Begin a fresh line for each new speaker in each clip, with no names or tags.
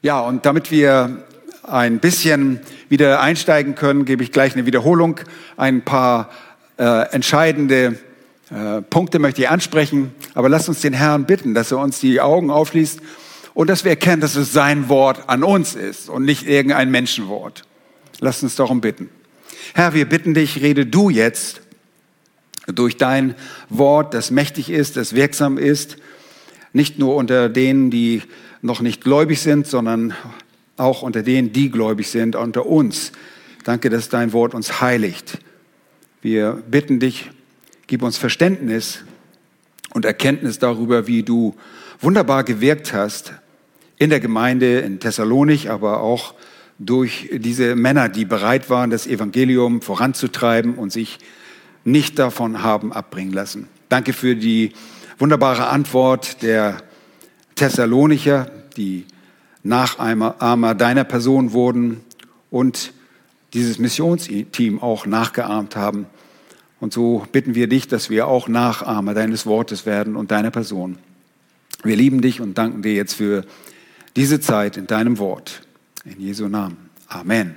Ja, und damit wir ein bisschen wieder einsteigen können, gebe ich gleich eine Wiederholung. Ein paar äh, entscheidende äh, Punkte möchte ich ansprechen, aber lasst uns den Herrn bitten, dass er uns die Augen aufliest und dass wir erkennen, dass es sein Wort an uns ist und nicht irgendein Menschenwort. Lasst uns darum bitten. Herr, wir bitten dich, rede du jetzt durch dein Wort, das mächtig ist, das wirksam ist, nicht nur unter denen, die noch nicht gläubig sind, sondern auch unter denen, die gläubig sind, unter uns. Danke, dass dein Wort uns heiligt. Wir bitten dich, gib uns Verständnis und Erkenntnis darüber, wie du wunderbar gewirkt hast in der Gemeinde in Thessalonich, aber auch durch diese Männer, die bereit waren, das Evangelium voranzutreiben und sich nicht davon haben abbringen lassen. Danke für die wunderbare Antwort der Thessalonicher, die Nachahmer deiner Person wurden und dieses Missionsteam auch nachgeahmt haben. Und so bitten wir dich, dass wir auch Nachahmer deines Wortes werden und deiner Person. Wir lieben dich und danken dir jetzt für diese Zeit in deinem Wort. In Jesu Namen. Amen.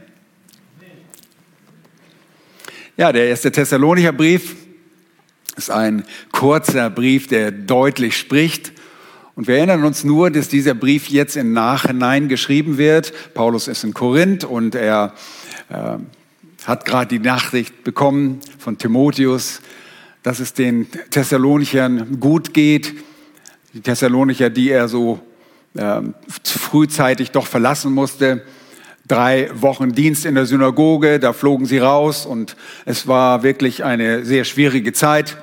Ja, der erste Thessalonicher Brief ist ein kurzer Brief, der deutlich spricht. Und wir erinnern uns nur, dass dieser Brief jetzt im Nachhinein geschrieben wird. Paulus ist in Korinth und er äh, hat gerade die Nachricht bekommen von Timotheus, dass es den Thessalonichern gut geht. Die Thessalonicher, die er so äh, frühzeitig doch verlassen musste. Drei Wochen Dienst in der Synagoge, da flogen sie raus und es war wirklich eine sehr schwierige Zeit.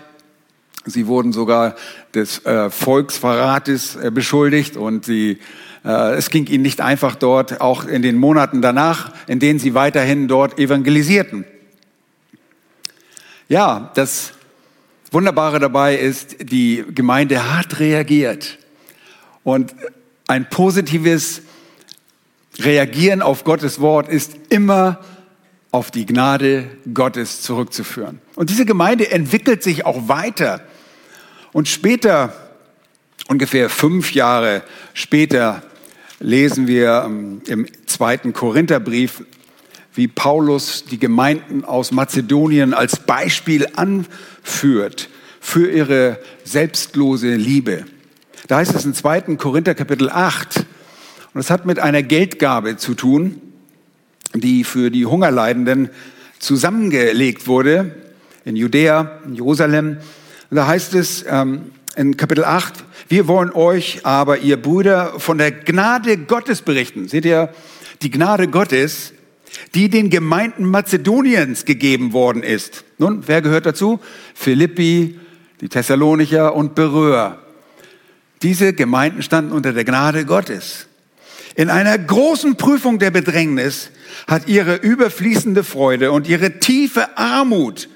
Sie wurden sogar des äh, Volksverrates äh, beschuldigt und sie, äh, es ging ihnen nicht einfach dort, auch in den Monaten danach, in denen sie weiterhin dort evangelisierten. Ja, das Wunderbare dabei ist, die Gemeinde hat reagiert. Und ein positives Reagieren auf Gottes Wort ist immer auf die Gnade Gottes zurückzuführen. Und diese Gemeinde entwickelt sich auch weiter. Und später, ungefähr fünf Jahre später, lesen wir ähm, im zweiten Korintherbrief, wie Paulus die Gemeinden aus Mazedonien als Beispiel anführt für ihre selbstlose Liebe. Da heißt es im zweiten Korinther Kapitel 8, und es hat mit einer Geldgabe zu tun, die für die Hungerleidenden zusammengelegt wurde in Judäa, in Jerusalem. Und da heißt es ähm, in Kapitel 8, wir wollen euch aber, ihr Brüder, von der Gnade Gottes berichten. Seht ihr, die Gnade Gottes, die den Gemeinden Mazedoniens gegeben worden ist. Nun, wer gehört dazu? Philippi, die Thessalonicher und Beröer. Diese Gemeinden standen unter der Gnade Gottes. In einer großen Prüfung der Bedrängnis hat ihre überfließende Freude und ihre tiefe Armut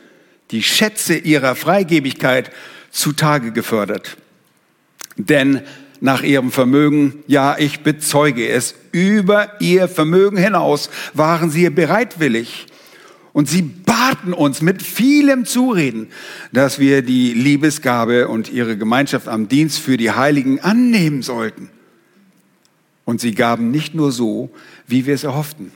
die Schätze ihrer Freigebigkeit zutage gefördert. Denn nach ihrem Vermögen, ja, ich bezeuge es, über ihr Vermögen hinaus waren sie bereitwillig. Und sie baten uns mit vielem Zureden, dass wir die Liebesgabe und ihre Gemeinschaft am Dienst für die Heiligen annehmen sollten. Und sie gaben nicht nur so, wie wir es erhofften,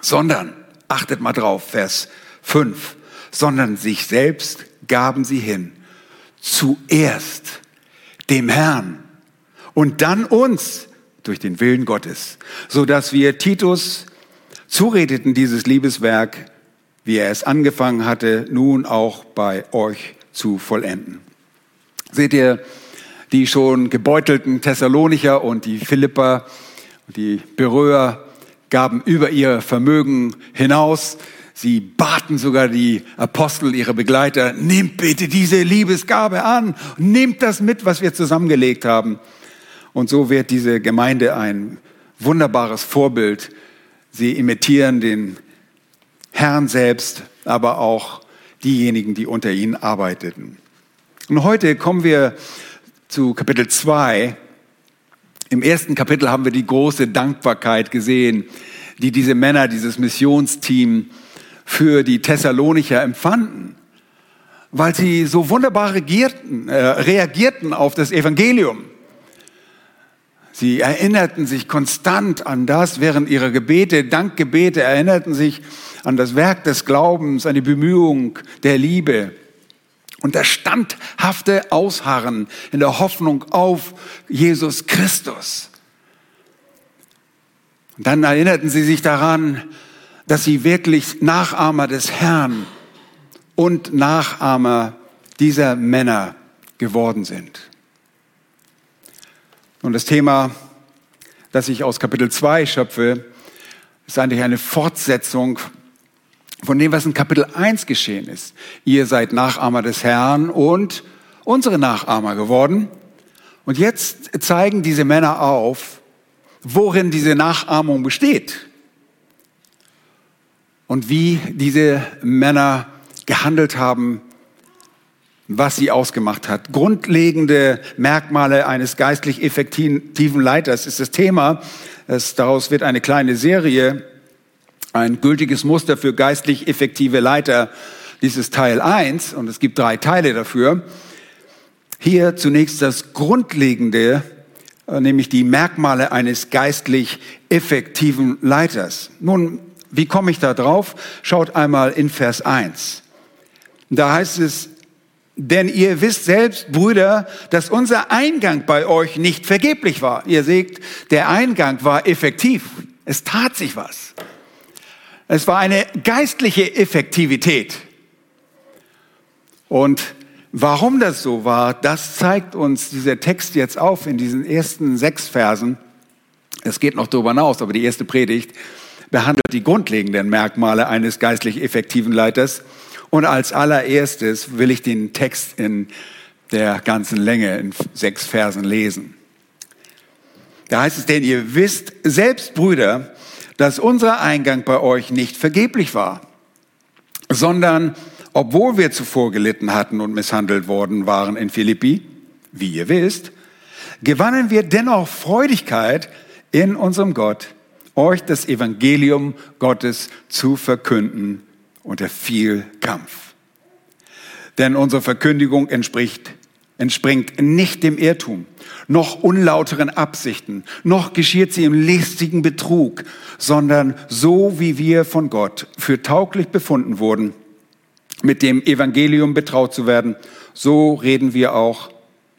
sondern, achtet mal drauf, Vers 5, sondern sich selbst gaben sie hin. Zuerst dem Herrn und dann uns durch den Willen Gottes, so dass wir Titus zuredeten, dieses Liebeswerk, wie er es angefangen hatte, nun auch bei euch zu vollenden. Seht ihr, die schon gebeutelten Thessalonicher und die Philipper und die Beröer gaben über ihr Vermögen hinaus. Sie baten sogar die Apostel, ihre Begleiter, nehmt bitte diese Liebesgabe an, nehmt das mit, was wir zusammengelegt haben. Und so wird diese Gemeinde ein wunderbares Vorbild. Sie imitieren den Herrn selbst, aber auch diejenigen, die unter ihnen arbeiteten. Und heute kommen wir zu Kapitel 2. Im ersten Kapitel haben wir die große Dankbarkeit gesehen, die diese Männer, dieses Missionsteam für die Thessalonicher empfanden, weil sie so wunderbar regierten, äh, reagierten auf das Evangelium. Sie erinnerten sich konstant an das während ihrer Gebete, Dankgebete, erinnerten sich an das Werk des Glaubens, an die Bemühung der Liebe. Und das standhafte Ausharren in der Hoffnung auf Jesus Christus. Und dann erinnerten sie sich daran, dass sie wirklich Nachahmer des Herrn und Nachahmer dieser Männer geworden sind. Und das Thema, das ich aus Kapitel 2 schöpfe, ist eigentlich eine Fortsetzung von dem, was in Kapitel 1 geschehen ist. Ihr seid Nachahmer des Herrn und unsere Nachahmer geworden. Und jetzt zeigen diese Männer auf, worin diese Nachahmung besteht und wie diese Männer gehandelt haben, was sie ausgemacht hat. Grundlegende Merkmale eines geistlich effektiven Leiters ist das Thema. Es, daraus wird eine kleine Serie ein gültiges Muster für geistlich effektive Leiter. Dies ist Teil 1 und es gibt drei Teile dafür. Hier zunächst das Grundlegende, nämlich die Merkmale eines geistlich effektiven Leiters. Nun, wie komme ich da drauf? Schaut einmal in Vers 1. Da heißt es, denn ihr wisst selbst, Brüder, dass unser Eingang bei euch nicht vergeblich war. Ihr seht, der Eingang war effektiv. Es tat sich was. Es war eine geistliche Effektivität. Und warum das so war, das zeigt uns dieser Text jetzt auf in diesen ersten sechs Versen. Es geht noch darüber hinaus, aber die erste Predigt behandelt die grundlegenden Merkmale eines geistlich effektiven Leiters. Und als allererstes will ich den Text in der ganzen Länge in sechs Versen lesen. Da heißt es, denn ihr wisst selbst, Brüder, dass unser Eingang bei euch nicht vergeblich war, sondern obwohl wir zuvor gelitten hatten und misshandelt worden waren in Philippi, wie ihr wisst, gewannen wir dennoch Freudigkeit in unserem Gott, euch das Evangelium Gottes zu verkünden unter viel Kampf. Denn unsere Verkündigung entspricht, entspringt nicht dem Irrtum, noch unlauteren Absichten, noch geschieht sie im listigen Betrug, sondern so wie wir von Gott für tauglich befunden wurden, mit dem Evangelium betraut zu werden, so reden wir auch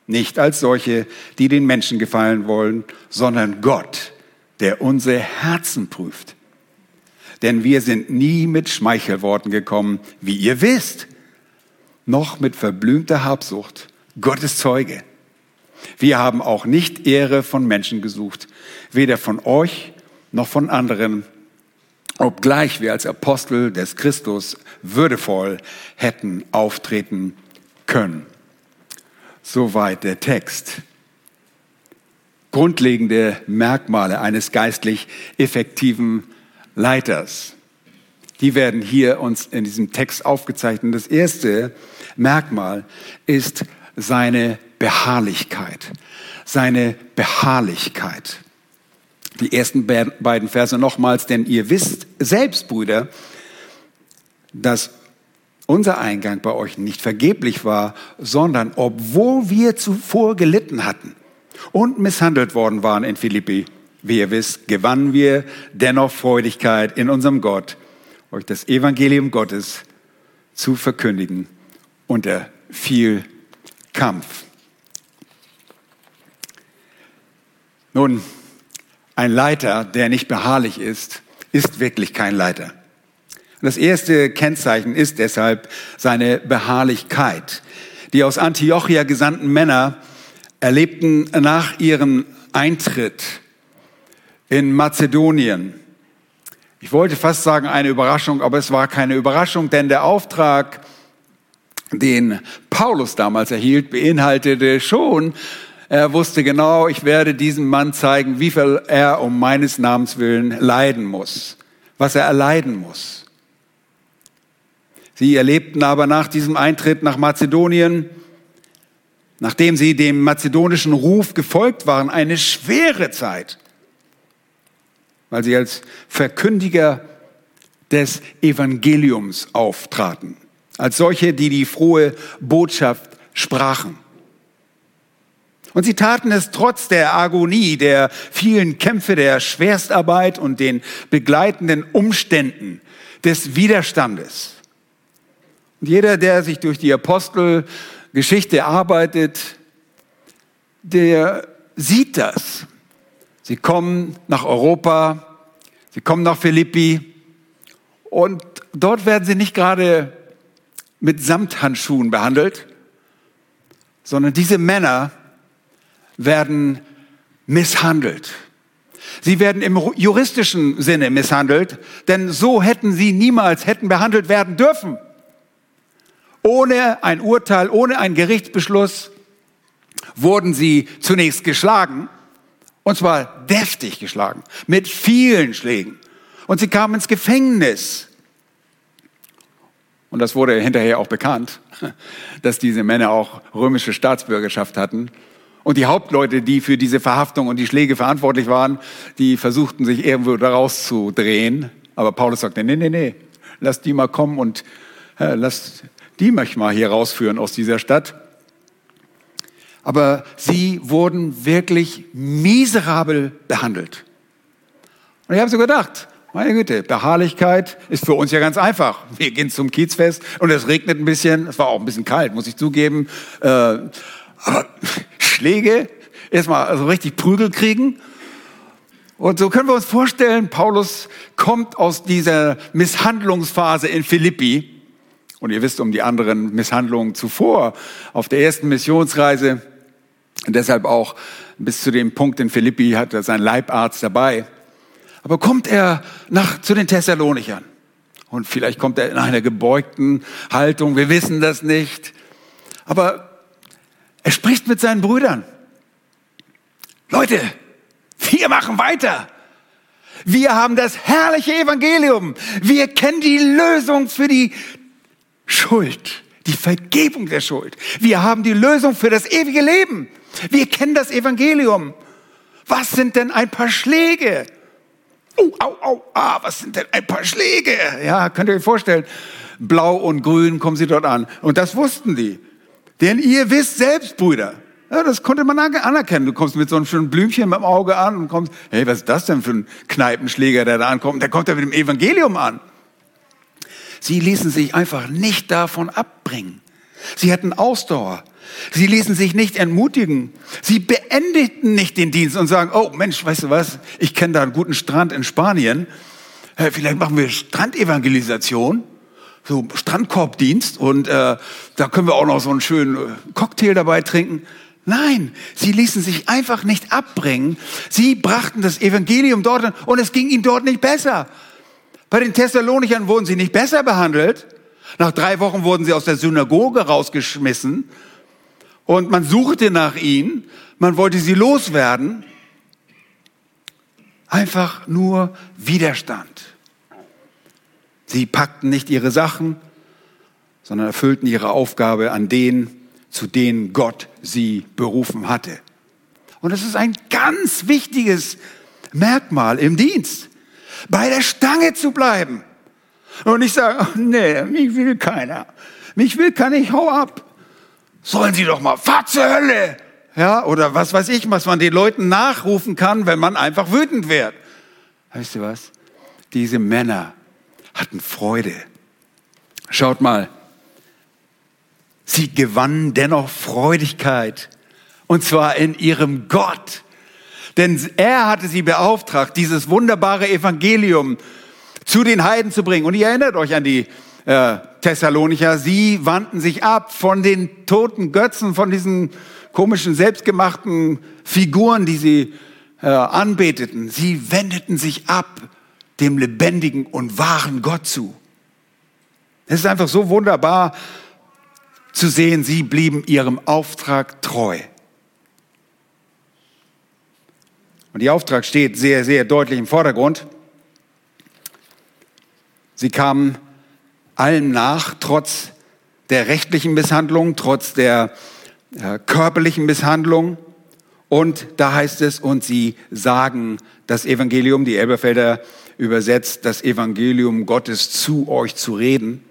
nicht als solche, die den Menschen gefallen wollen, sondern Gott, der unsere Herzen prüft. Denn wir sind nie mit Schmeichelworten gekommen, wie ihr wisst, noch mit verblümter Habsucht. Gottes Zeuge. Wir haben auch nicht Ehre von Menschen gesucht, weder von euch noch von anderen, obgleich wir als Apostel des Christus würdevoll hätten auftreten können. Soweit der Text. Grundlegende Merkmale eines geistlich effektiven Leiters. Die werden hier uns in diesem Text aufgezeichnet. Das erste Merkmal ist seine Beharrlichkeit. Seine Beharrlichkeit. Die ersten beiden Verse nochmals, denn ihr wisst selbst, Brüder, dass unser Eingang bei euch nicht vergeblich war, sondern obwohl wir zuvor gelitten hatten und misshandelt worden waren in Philippi, wie ihr wisst, gewannen wir dennoch Freudigkeit in unserem Gott, euch das Evangelium Gottes zu verkündigen unter viel Kampf. Nun, ein Leiter, der nicht beharrlich ist, ist wirklich kein Leiter. Das erste Kennzeichen ist deshalb seine Beharrlichkeit. Die aus Antiochia gesandten Männer erlebten nach ihrem Eintritt in Mazedonien, ich wollte fast sagen eine Überraschung, aber es war keine Überraschung, denn der Auftrag, den Paulus damals erhielt, beinhaltete schon, er wusste genau, ich werde diesem Mann zeigen, wie viel er um meines Namens willen leiden muss, was er erleiden muss. Sie erlebten aber nach diesem Eintritt nach Mazedonien, nachdem sie dem mazedonischen Ruf gefolgt waren, eine schwere Zeit, weil sie als Verkündiger des Evangeliums auftraten als solche, die die frohe Botschaft sprachen. Und sie taten es trotz der Agonie, der vielen Kämpfe, der Schwerstarbeit und den begleitenden Umständen des Widerstandes. Und jeder, der sich durch die Apostelgeschichte arbeitet, der sieht das. Sie kommen nach Europa, sie kommen nach Philippi und dort werden sie nicht gerade mit Samthandschuhen behandelt, sondern diese Männer werden misshandelt. Sie werden im juristischen Sinne misshandelt, denn so hätten sie niemals hätten behandelt werden dürfen. Ohne ein Urteil, ohne einen Gerichtsbeschluss wurden sie zunächst geschlagen, und zwar deftig geschlagen, mit vielen Schlägen. Und sie kamen ins Gefängnis. Und das wurde hinterher auch bekannt, dass diese Männer auch römische Staatsbürgerschaft hatten. Und die Hauptleute, die für diese Verhaftung und die Schläge verantwortlich waren, die versuchten sich irgendwo daraus zu drehen. Aber Paulus sagte, nee, nee, nee, lass die mal kommen und äh, lass die mich mal hier rausführen aus dieser Stadt. Aber sie wurden wirklich miserabel behandelt. Und ich habe so gedacht, meine Güte, Beharrlichkeit ist für uns ja ganz einfach. Wir gehen zum Kiezfest und es regnet ein bisschen. Es war auch ein bisschen kalt, muss ich zugeben. Äh, aber Schläge, erstmal also richtig Prügel kriegen. Und so können wir uns vorstellen, Paulus kommt aus dieser Misshandlungsphase in Philippi. Und ihr wisst um die anderen Misshandlungen zuvor auf der ersten Missionsreise. Und deshalb auch bis zu dem Punkt in Philippi hat er seinen Leibarzt dabei. Aber kommt er nach, zu den Thessalonichern? Und vielleicht kommt er in einer gebeugten Haltung, wir wissen das nicht. Aber er spricht mit seinen Brüdern. Leute, wir machen weiter. Wir haben das herrliche Evangelium. Wir kennen die Lösung für die Schuld, die Vergebung der Schuld. Wir haben die Lösung für das ewige Leben. Wir kennen das Evangelium. Was sind denn ein paar Schläge? Oh, au, au, ah, was sind denn ein paar Schläge? Ja, könnt ihr euch vorstellen. Blau und grün kommen sie dort an. Und das wussten die. Denn ihr wisst selbst, Brüder. Ja, das konnte man anerkennen. Du kommst mit so einem schönen Blümchen im Auge an und kommst, hey, was ist das denn für ein Kneipenschläger, der da ankommt? Der kommt ja mit dem Evangelium an. Sie ließen sich einfach nicht davon abbringen. Sie hatten Ausdauer. Sie ließen sich nicht entmutigen. Sie beendeten nicht den Dienst und sagen, oh Mensch, weißt du was, ich kenne da einen guten Strand in Spanien. Vielleicht machen wir Strandevangelisation, so Strandkorbdienst und äh, da können wir auch noch so einen schönen äh, Cocktail dabei trinken. Nein, sie ließen sich einfach nicht abbringen. Sie brachten das Evangelium dort und es ging ihnen dort nicht besser. Bei den Thessalonichern wurden sie nicht besser behandelt. Nach drei Wochen wurden sie aus der Synagoge rausgeschmissen und man suchte nach ihnen, man wollte sie loswerden. Einfach nur Widerstand. Sie packten nicht ihre Sachen, sondern erfüllten ihre Aufgabe an denen, zu denen Gott sie berufen hatte. Und das ist ein ganz wichtiges Merkmal im Dienst, bei der Stange zu bleiben und nicht sagen, oh, nee, mich will keiner, mich will keiner, ich hau ab sollen Sie doch mal, fahr zur Hölle. Ja, oder was weiß ich, was man den Leuten nachrufen kann, wenn man einfach wütend wird. Weißt du was? Diese Männer hatten Freude. Schaut mal, sie gewannen dennoch Freudigkeit. Und zwar in ihrem Gott. Denn er hatte sie beauftragt, dieses wunderbare Evangelium zu den Heiden zu bringen. Und ihr erinnert euch an die äh, Thessalonicher, sie wandten sich ab von den toten Götzen, von diesen komischen, selbstgemachten Figuren, die sie äh, anbeteten. Sie wendeten sich ab dem lebendigen und wahren Gott zu. Es ist einfach so wunderbar zu sehen, sie blieben ihrem Auftrag treu. Und der Auftrag steht sehr, sehr deutlich im Vordergrund. Sie kamen allem nach, trotz der rechtlichen Misshandlung, trotz der äh, körperlichen Misshandlung. Und da heißt es, und sie sagen das Evangelium, die Elberfelder übersetzt, das Evangelium Gottes zu euch zu reden.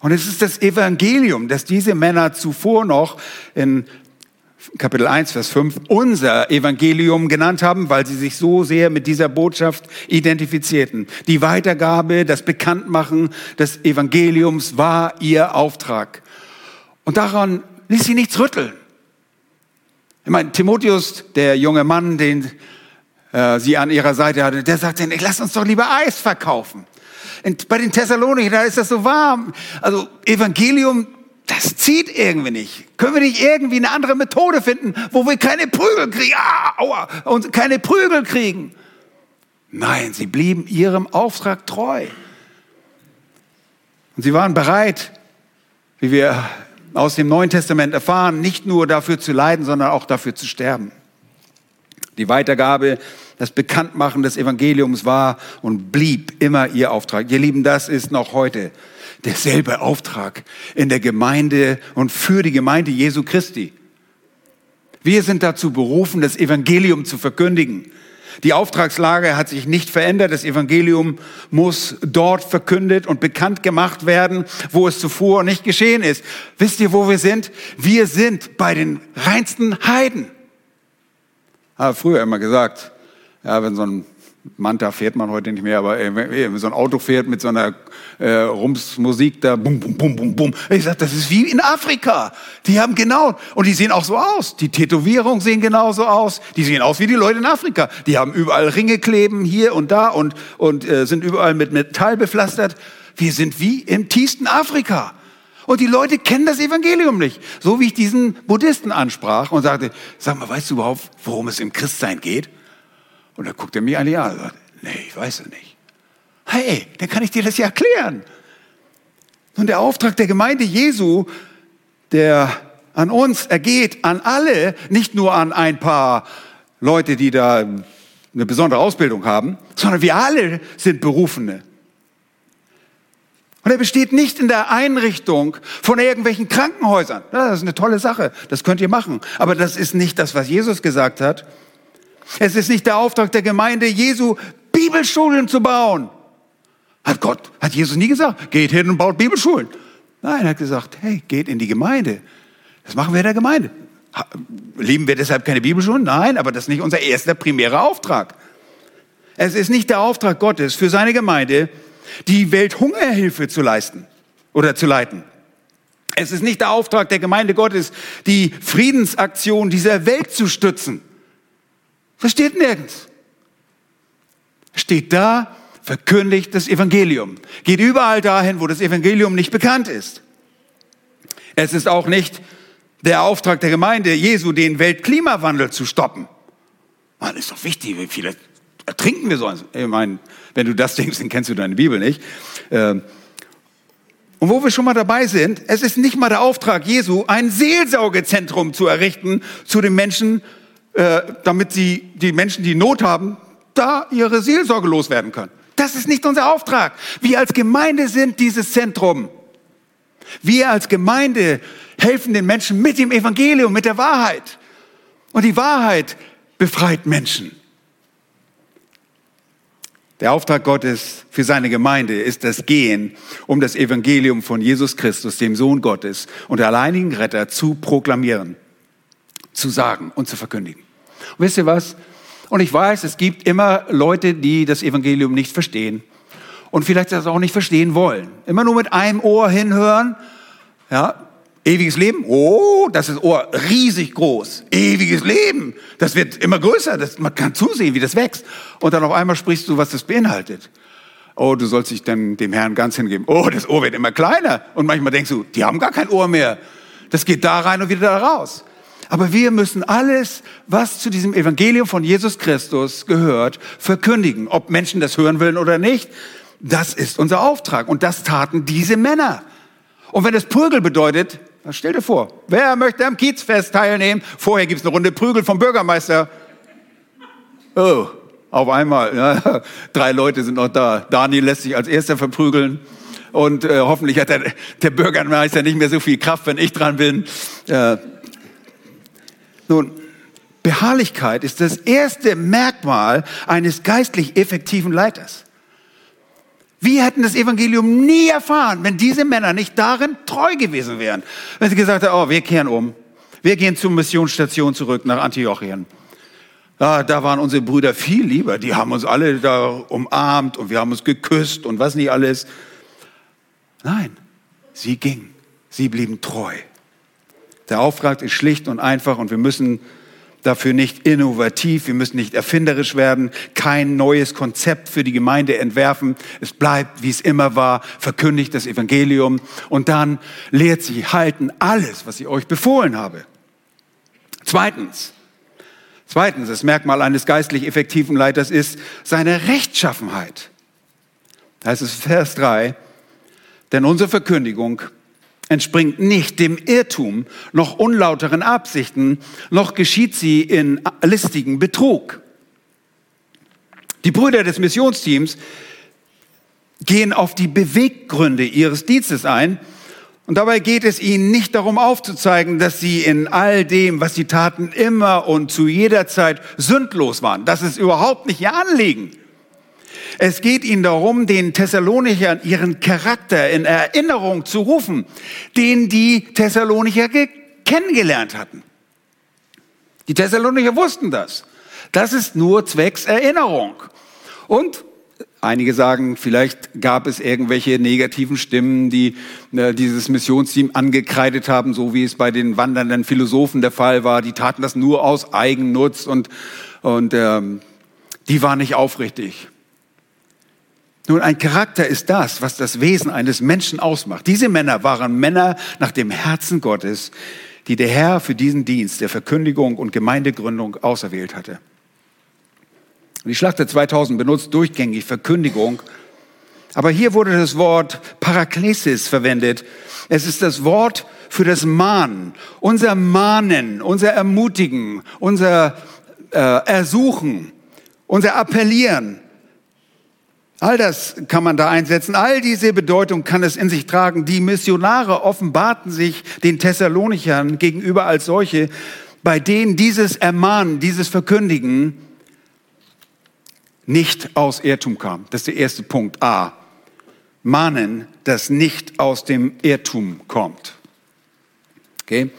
Und es ist das Evangelium, das diese Männer zuvor noch in Kapitel 1, Vers 5, unser Evangelium genannt haben, weil sie sich so sehr mit dieser Botschaft identifizierten. Die Weitergabe, das Bekanntmachen des Evangeliums war ihr Auftrag. Und daran ließ sie nichts rütteln. Ich meine, Timotheus, der junge Mann, den äh, sie an ihrer Seite hatte, der sagte, lass uns doch lieber Eis verkaufen. Und bei den Thessalonichen, da ist das so warm. Also Evangelium, das zieht irgendwie nicht. Können wir nicht irgendwie eine andere Methode finden, wo wir keine Prügel kriegen? Ah, aua, und keine Prügel kriegen. Nein, sie blieben ihrem Auftrag treu. Und sie waren bereit, wie wir aus dem Neuen Testament erfahren, nicht nur dafür zu leiden, sondern auch dafür zu sterben. Die Weitergabe, das Bekanntmachen des Evangeliums war und blieb immer ihr Auftrag. Ihr Lieben, das ist noch heute derselbe Auftrag in der Gemeinde und für die Gemeinde Jesu Christi. Wir sind dazu berufen, das Evangelium zu verkündigen. Die Auftragslage hat sich nicht verändert. Das Evangelium muss dort verkündet und bekannt gemacht werden, wo es zuvor nicht geschehen ist. Wisst ihr, wo wir sind? Wir sind bei den reinsten Heiden. Habe früher immer gesagt, ja, wenn so ein Manta fährt man heute nicht mehr, aber wenn so ein Auto fährt mit so einer äh, Rumsmusik da, bum, bum, bum, bum, bum. Ich sag, das ist wie in Afrika. Die haben genau, und die sehen auch so aus. Die Tätowierungen sehen genauso aus. Die sehen aus wie die Leute in Afrika. Die haben überall Ringe kleben, hier und da und, und äh, sind überall mit Metall bepflastert. Wir sind wie im tiefsten Afrika. Und die Leute kennen das Evangelium nicht. So wie ich diesen Buddhisten ansprach und sagte, sag mal, weißt du überhaupt, worum es im Christsein geht? Und da guckt er mich an die an und sagt, nee, ich weiß es nicht. Hey, dann kann ich dir das ja erklären. Und der Auftrag der Gemeinde Jesu, der an uns ergeht, an alle, nicht nur an ein paar Leute, die da eine besondere Ausbildung haben, sondern wir alle sind Berufene. Und er besteht nicht in der Einrichtung von irgendwelchen Krankenhäusern. Das ist eine tolle Sache, das könnt ihr machen. Aber das ist nicht das, was Jesus gesagt hat. Es ist nicht der Auftrag der Gemeinde Jesu, Bibelschulen zu bauen. Hat Gott, hat Jesus nie gesagt, geht hin und baut Bibelschulen. Nein, er hat gesagt, hey, geht in die Gemeinde. Das machen wir in der Gemeinde. Lieben wir deshalb keine Bibelschulen? Nein, aber das ist nicht unser erster primärer Auftrag. Es ist nicht der Auftrag Gottes für seine Gemeinde, die Welthungerhilfe zu leisten oder zu leiten. Es ist nicht der Auftrag der Gemeinde Gottes, die Friedensaktion dieser Welt zu stützen. Das steht nirgends. Steht da, verkündigt das Evangelium. Geht überall dahin, wo das Evangelium nicht bekannt ist. Es ist auch nicht der Auftrag der Gemeinde Jesu, den Weltklimawandel zu stoppen. Man ist doch wichtig, wie viele ertrinken wir sonst? Ich meine, wenn du das denkst, dann kennst du deine Bibel nicht. Ähm, und wo wir schon mal dabei sind, es ist nicht mal der Auftrag Jesu, ein Seelsorgezentrum zu errichten zu den Menschen, äh, damit sie, die Menschen, die Not haben, da ihre Seelsorge loswerden können. Das ist nicht unser Auftrag. Wir als Gemeinde sind dieses Zentrum. Wir als Gemeinde helfen den Menschen mit dem Evangelium, mit der Wahrheit. Und die Wahrheit befreit Menschen. Der Auftrag Gottes für seine Gemeinde ist das Gehen, um das Evangelium von Jesus Christus, dem Sohn Gottes und der alleinigen Retter zu proklamieren, zu sagen und zu verkündigen. Und wisst ihr was? Und ich weiß, es gibt immer Leute, die das Evangelium nicht verstehen und vielleicht das auch nicht verstehen wollen. Immer nur mit einem Ohr hinhören, ja, Ewiges Leben? Oh, das ist Ohr riesig groß. Ewiges Leben. Das wird immer größer. Das, man kann zusehen, wie das wächst. Und dann auf einmal sprichst du, was das beinhaltet. Oh, du sollst dich dann dem Herrn ganz hingeben. Oh, das Ohr wird immer kleiner. Und manchmal denkst du, die haben gar kein Ohr mehr. Das geht da rein und wieder da raus. Aber wir müssen alles, was zu diesem Evangelium von Jesus Christus gehört, verkündigen. Ob Menschen das hören wollen oder nicht, das ist unser Auftrag. Und das taten diese Männer. Und wenn es Prügel bedeutet, stell dir vor, wer möchte am Kiezfest teilnehmen? Vorher gibt es eine Runde Prügel vom Bürgermeister. Oh, auf einmal, ja, drei Leute sind noch da. Daniel lässt sich als erster verprügeln. Und äh, hoffentlich hat der, der Bürgermeister nicht mehr so viel Kraft, wenn ich dran bin. Äh, nun, Beharrlichkeit ist das erste Merkmal eines geistlich effektiven Leiters. Wir hätten das Evangelium nie erfahren, wenn diese Männer nicht darin treu gewesen wären. Wenn sie gesagt hätten, oh, wir kehren um. Wir gehen zur Missionsstation zurück nach Antiochien. Ja, da waren unsere Brüder viel lieber. Die haben uns alle da umarmt und wir haben uns geküsst und was nicht alles. Nein, sie gingen. Sie blieben treu. Der Auftrag ist schlicht und einfach und wir müssen dafür nicht innovativ, wir müssen nicht erfinderisch werden, kein neues Konzept für die Gemeinde entwerfen. Es bleibt, wie es immer war, verkündigt das Evangelium und dann lehrt sie halten alles, was ich euch befohlen habe. Zweitens, zweitens, das Merkmal eines geistlich effektiven Leiters ist seine Rechtschaffenheit. Da heißt es Vers 3, denn unsere Verkündigung entspringt nicht dem Irrtum, noch unlauteren Absichten, noch geschieht sie in listigen Betrug. Die Brüder des Missionsteams gehen auf die Beweggründe ihres Dienstes ein und dabei geht es ihnen nicht darum aufzuzeigen, dass sie in all dem, was sie taten, immer und zu jeder Zeit sündlos waren. Das ist überhaupt nicht ihr Anliegen. Es geht ihnen darum, den Thessalonichern ihren Charakter in Erinnerung zu rufen, den die Thessalonicher kennengelernt hatten. Die Thessalonicher wussten das. Das ist nur zwecks Erinnerung. Und Einige sagen, vielleicht gab es irgendwelche negativen Stimmen, die äh, dieses Missionsteam angekreidet haben, so wie es bei den wandernden Philosophen der Fall war. Die taten das nur aus Eigennutz und, und ähm, die waren nicht aufrichtig. Nun, ein Charakter ist das, was das Wesen eines Menschen ausmacht. Diese Männer waren Männer nach dem Herzen Gottes, die der Herr für diesen Dienst der Verkündigung und Gemeindegründung auserwählt hatte. Und die Schlachter 2000 benutzt durchgängig Verkündigung, aber hier wurde das Wort Paraklesis verwendet. Es ist das Wort für das Mahnen, unser Mahnen, unser Ermutigen, unser äh, Ersuchen, unser Appellieren. All das kann man da einsetzen. All diese Bedeutung kann es in sich tragen. Die Missionare offenbarten sich den Thessalonichern gegenüber als solche, bei denen dieses Ermahnen, dieses Verkündigen nicht aus Irrtum kam. Das ist der erste Punkt. A. Mahnen, das nicht aus dem Irrtum kommt. Okay?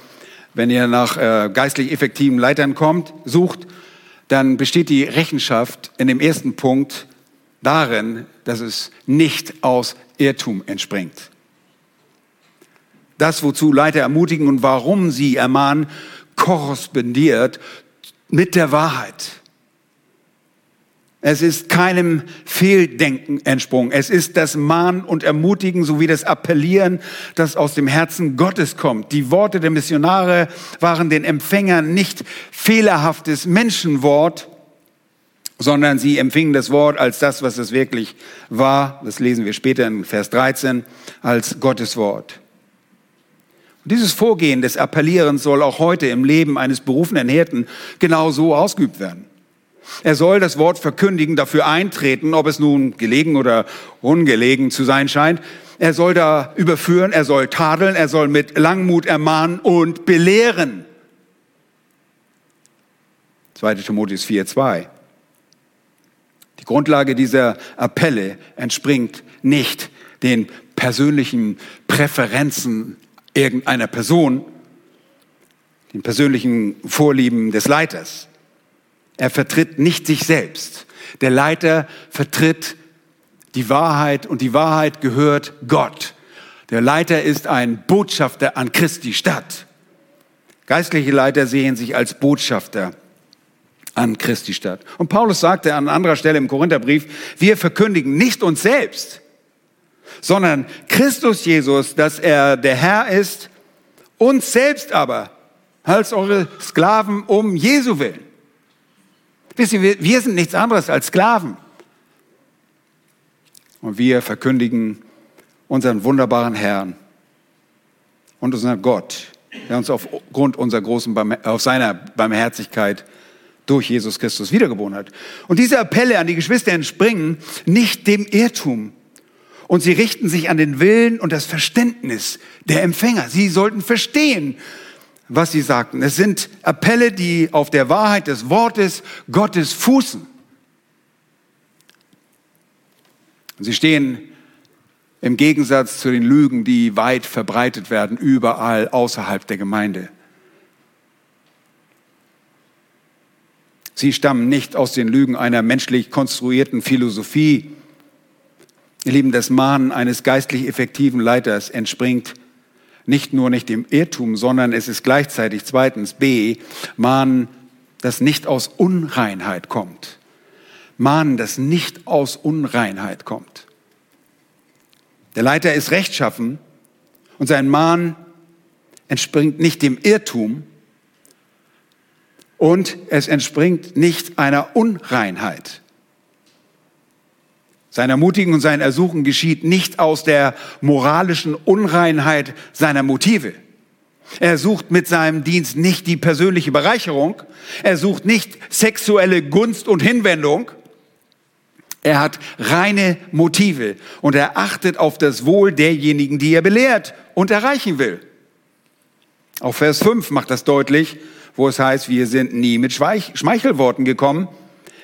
Wenn ihr nach äh, geistlich effektiven Leitern kommt, sucht, dann besteht die Rechenschaft in dem ersten Punkt darin, dass es nicht aus Irrtum entspringt. Das, wozu Leiter ermutigen und warum sie ermahnen, korrespondiert mit der Wahrheit. Es ist keinem Fehldenken entsprungen. Es ist das Mahnen und Ermutigen sowie das Appellieren, das aus dem Herzen Gottes kommt. Die Worte der Missionare waren den Empfängern nicht fehlerhaftes Menschenwort, sondern sie empfingen das Wort als das, was es wirklich war. Das lesen wir später in Vers 13 als Gottes Wort. Und dieses Vorgehen des Appellierens soll auch heute im Leben eines berufenen Hirten genau so ausgeübt werden. Er soll das Wort verkündigen, dafür eintreten, ob es nun gelegen oder ungelegen zu sein scheint. Er soll da überführen, er soll tadeln, er soll mit Langmut ermahnen und belehren. 2. Timotheus 4, 2. Die Grundlage dieser Appelle entspringt nicht den persönlichen Präferenzen irgendeiner Person, den persönlichen Vorlieben des Leiters. Er vertritt nicht sich selbst. Der Leiter vertritt die Wahrheit und die Wahrheit gehört Gott. Der Leiter ist ein Botschafter an Christi Stadt. Geistliche Leiter sehen sich als Botschafter an Christi Stadt. Und Paulus sagte an anderer Stelle im Korintherbrief, wir verkündigen nicht uns selbst, sondern Christus Jesus, dass er der Herr ist, uns selbst aber als eure Sklaven um Jesu willen. Wisst ihr, wir sind nichts anderes als Sklaven. Und wir verkündigen unseren wunderbaren Herrn und unseren Gott, der uns aufgrund unserer großen, auf seiner Barmherzigkeit durch Jesus Christus wiedergeboren hat. Und diese Appelle an die Geschwister entspringen nicht dem Irrtum. Und sie richten sich an den Willen und das Verständnis der Empfänger. Sie sollten verstehen, was sie sagten. Es sind Appelle, die auf der Wahrheit des Wortes Gottes fußen. Sie stehen im Gegensatz zu den Lügen, die weit verbreitet werden, überall außerhalb der Gemeinde. Sie stammen nicht aus den Lügen einer menschlich konstruierten Philosophie. Ihr Lieben, das Mahnen eines geistlich effektiven Leiters entspringt nicht nur nicht dem Irrtum, sondern es ist gleichzeitig zweitens B, Mahnen, das nicht aus Unreinheit kommt. Mahnen, das nicht aus Unreinheit kommt. Der Leiter ist rechtschaffen und sein Mahn entspringt nicht dem Irrtum, und es entspringt nicht einer Unreinheit. Sein Ermutigen und sein Ersuchen geschieht nicht aus der moralischen Unreinheit seiner Motive. Er sucht mit seinem Dienst nicht die persönliche Bereicherung. Er sucht nicht sexuelle Gunst und Hinwendung. Er hat reine Motive und er achtet auf das Wohl derjenigen, die er belehrt und erreichen will. Auch Vers 5 macht das deutlich wo es heißt, wir sind nie mit Schmeichelworten gekommen,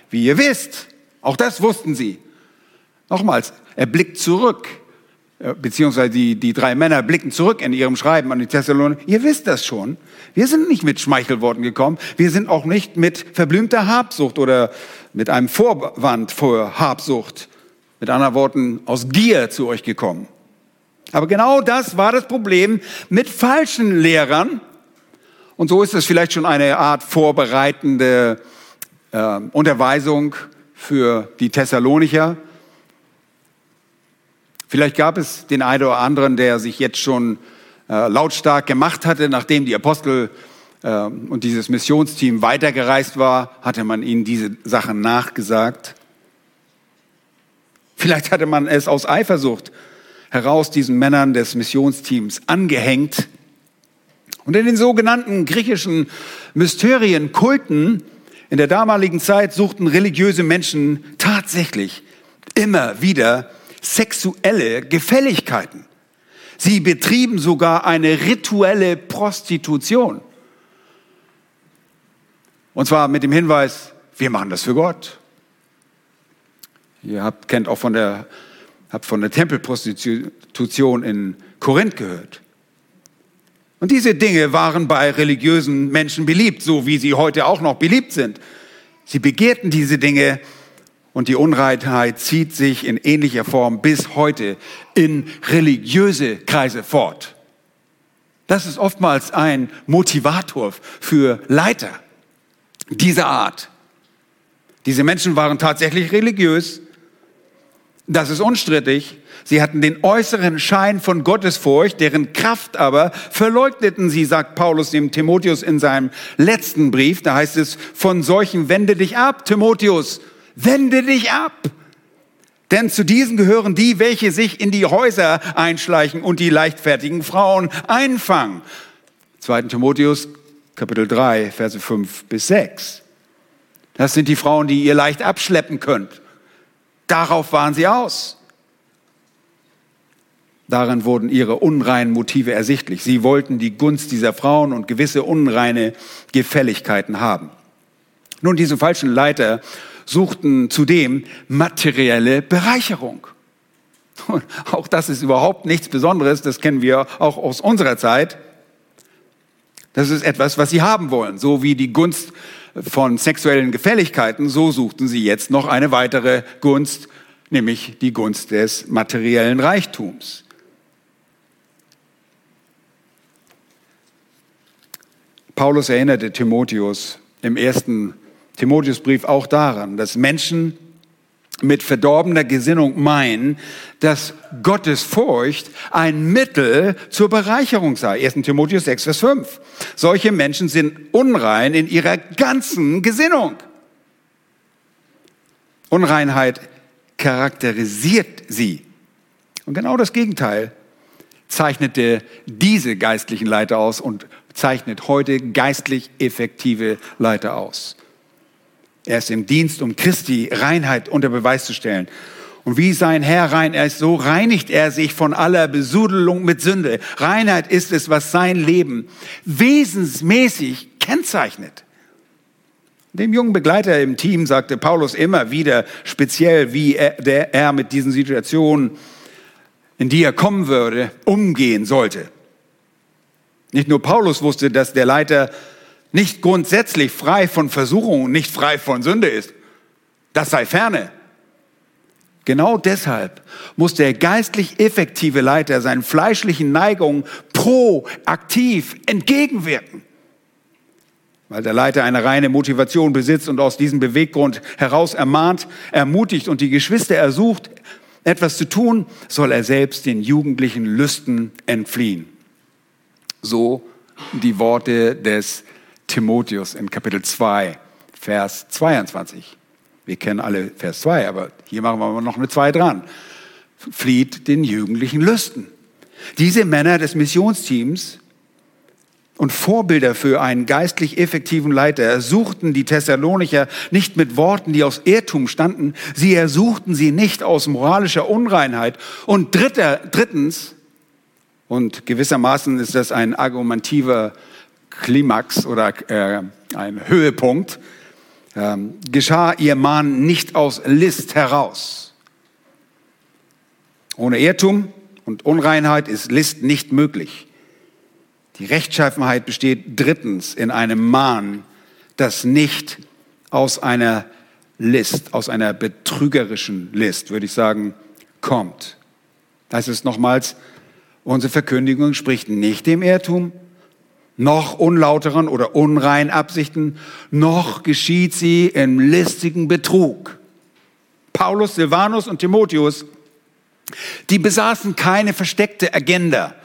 wie ihr wisst. Auch das wussten sie. Nochmals, er blickt zurück, äh, beziehungsweise die, die drei Männer blicken zurück in ihrem Schreiben an die Thessaloniker. Ihr wisst das schon. Wir sind nicht mit Schmeichelworten gekommen. Wir sind auch nicht mit verblümter Habsucht oder mit einem Vorwand vor Habsucht. Mit anderen Worten, aus Gier zu euch gekommen. Aber genau das war das Problem mit falschen Lehrern, und so ist es vielleicht schon eine Art vorbereitende äh, Unterweisung für die Thessalonicher. Vielleicht gab es den einen oder anderen, der sich jetzt schon äh, lautstark gemacht hatte, nachdem die Apostel äh, und dieses Missionsteam weitergereist war, hatte man ihnen diese Sachen nachgesagt. Vielleicht hatte man es aus Eifersucht heraus diesen Männern des Missionsteams angehängt und in den sogenannten griechischen Mysterien, Kulten in der damaligen Zeit suchten religiöse Menschen tatsächlich immer wieder sexuelle Gefälligkeiten. Sie betrieben sogar eine rituelle Prostitution. Und zwar mit dem Hinweis, wir machen das für Gott. Ihr habt, kennt auch von der, habt von der Tempelprostitution in Korinth gehört. Und diese Dinge waren bei religiösen Menschen beliebt, so wie sie heute auch noch beliebt sind. Sie begehrten diese Dinge und die Unreinheit zieht sich in ähnlicher Form bis heute in religiöse Kreise fort. Das ist oftmals ein Motivator für Leiter dieser Art. Diese Menschen waren tatsächlich religiös. Das ist unstrittig. Sie hatten den äußeren Schein von Gottesfurcht, deren Kraft aber verleugneten sie, sagt Paulus dem Timotheus in seinem letzten Brief. Da heißt es, von solchen wende dich ab, Timotheus, wende dich ab. Denn zu diesen gehören die, welche sich in die Häuser einschleichen und die leichtfertigen Frauen einfangen. 2. Timotheus, Kapitel 3, Verse 5 bis 6. Das sind die Frauen, die ihr leicht abschleppen könnt. Darauf waren sie aus. Darin wurden ihre unreinen Motive ersichtlich. Sie wollten die Gunst dieser Frauen und gewisse unreine Gefälligkeiten haben. Nun, diese falschen Leiter suchten zudem materielle Bereicherung. Und auch das ist überhaupt nichts Besonderes, das kennen wir auch aus unserer Zeit. Das ist etwas, was sie haben wollen. So wie die Gunst von sexuellen Gefälligkeiten, so suchten sie jetzt noch eine weitere Gunst, nämlich die Gunst des materiellen Reichtums. Paulus erinnerte Timotheus im ersten Timotheusbrief auch daran, dass Menschen mit verdorbener Gesinnung meinen, dass Gottes Furcht ein Mittel zur Bereicherung sei. 1. Timotheus 6, Vers 5. Solche Menschen sind unrein in ihrer ganzen Gesinnung. Unreinheit charakterisiert sie. Und genau das Gegenteil zeichnete diese geistlichen Leiter aus und zeichnet heute geistlich effektive Leiter aus. Er ist im Dienst, um Christi Reinheit unter Beweis zu stellen. Und wie sein Herr rein ist, so reinigt er sich von aller Besudelung mit Sünde. Reinheit ist es, was sein Leben wesensmäßig kennzeichnet. Dem jungen Begleiter im Team sagte Paulus immer wieder speziell, wie er, der, er mit diesen Situationen, in die er kommen würde, umgehen sollte. Nicht nur Paulus wusste, dass der Leiter nicht grundsätzlich frei von Versuchung, nicht frei von Sünde ist. Das sei ferne. Genau deshalb muss der geistlich effektive Leiter seinen fleischlichen Neigungen proaktiv entgegenwirken. Weil der Leiter eine reine Motivation besitzt und aus diesem Beweggrund heraus ermahnt, ermutigt und die Geschwister ersucht, etwas zu tun, soll er selbst den jugendlichen Lüsten entfliehen. So die Worte des Timotheus in Kapitel 2, Vers 22. Wir kennen alle Vers 2, aber hier machen wir noch eine 2 dran. Flieht den jugendlichen Lüsten. Diese Männer des Missionsteams und Vorbilder für einen geistlich effektiven Leiter ersuchten die Thessalonicher nicht mit Worten, die aus Irrtum standen, sie ersuchten sie nicht aus moralischer Unreinheit. Und dritter, drittens, und gewissermaßen ist das ein argumentiver Klimax oder äh, ein Höhepunkt, ähm, geschah ihr Mahn nicht aus List heraus. Ohne Irrtum und Unreinheit ist List nicht möglich. Die Rechtschaffenheit besteht drittens in einem Mahn, das nicht aus einer List, aus einer betrügerischen List, würde ich sagen, kommt. Das ist nochmals, unsere Verkündigung spricht nicht dem Irrtum, noch unlauteren oder unreinen Absichten, noch geschieht sie im listigen Betrug. Paulus, Silvanus und Timotheus, die besaßen keine versteckte Agenda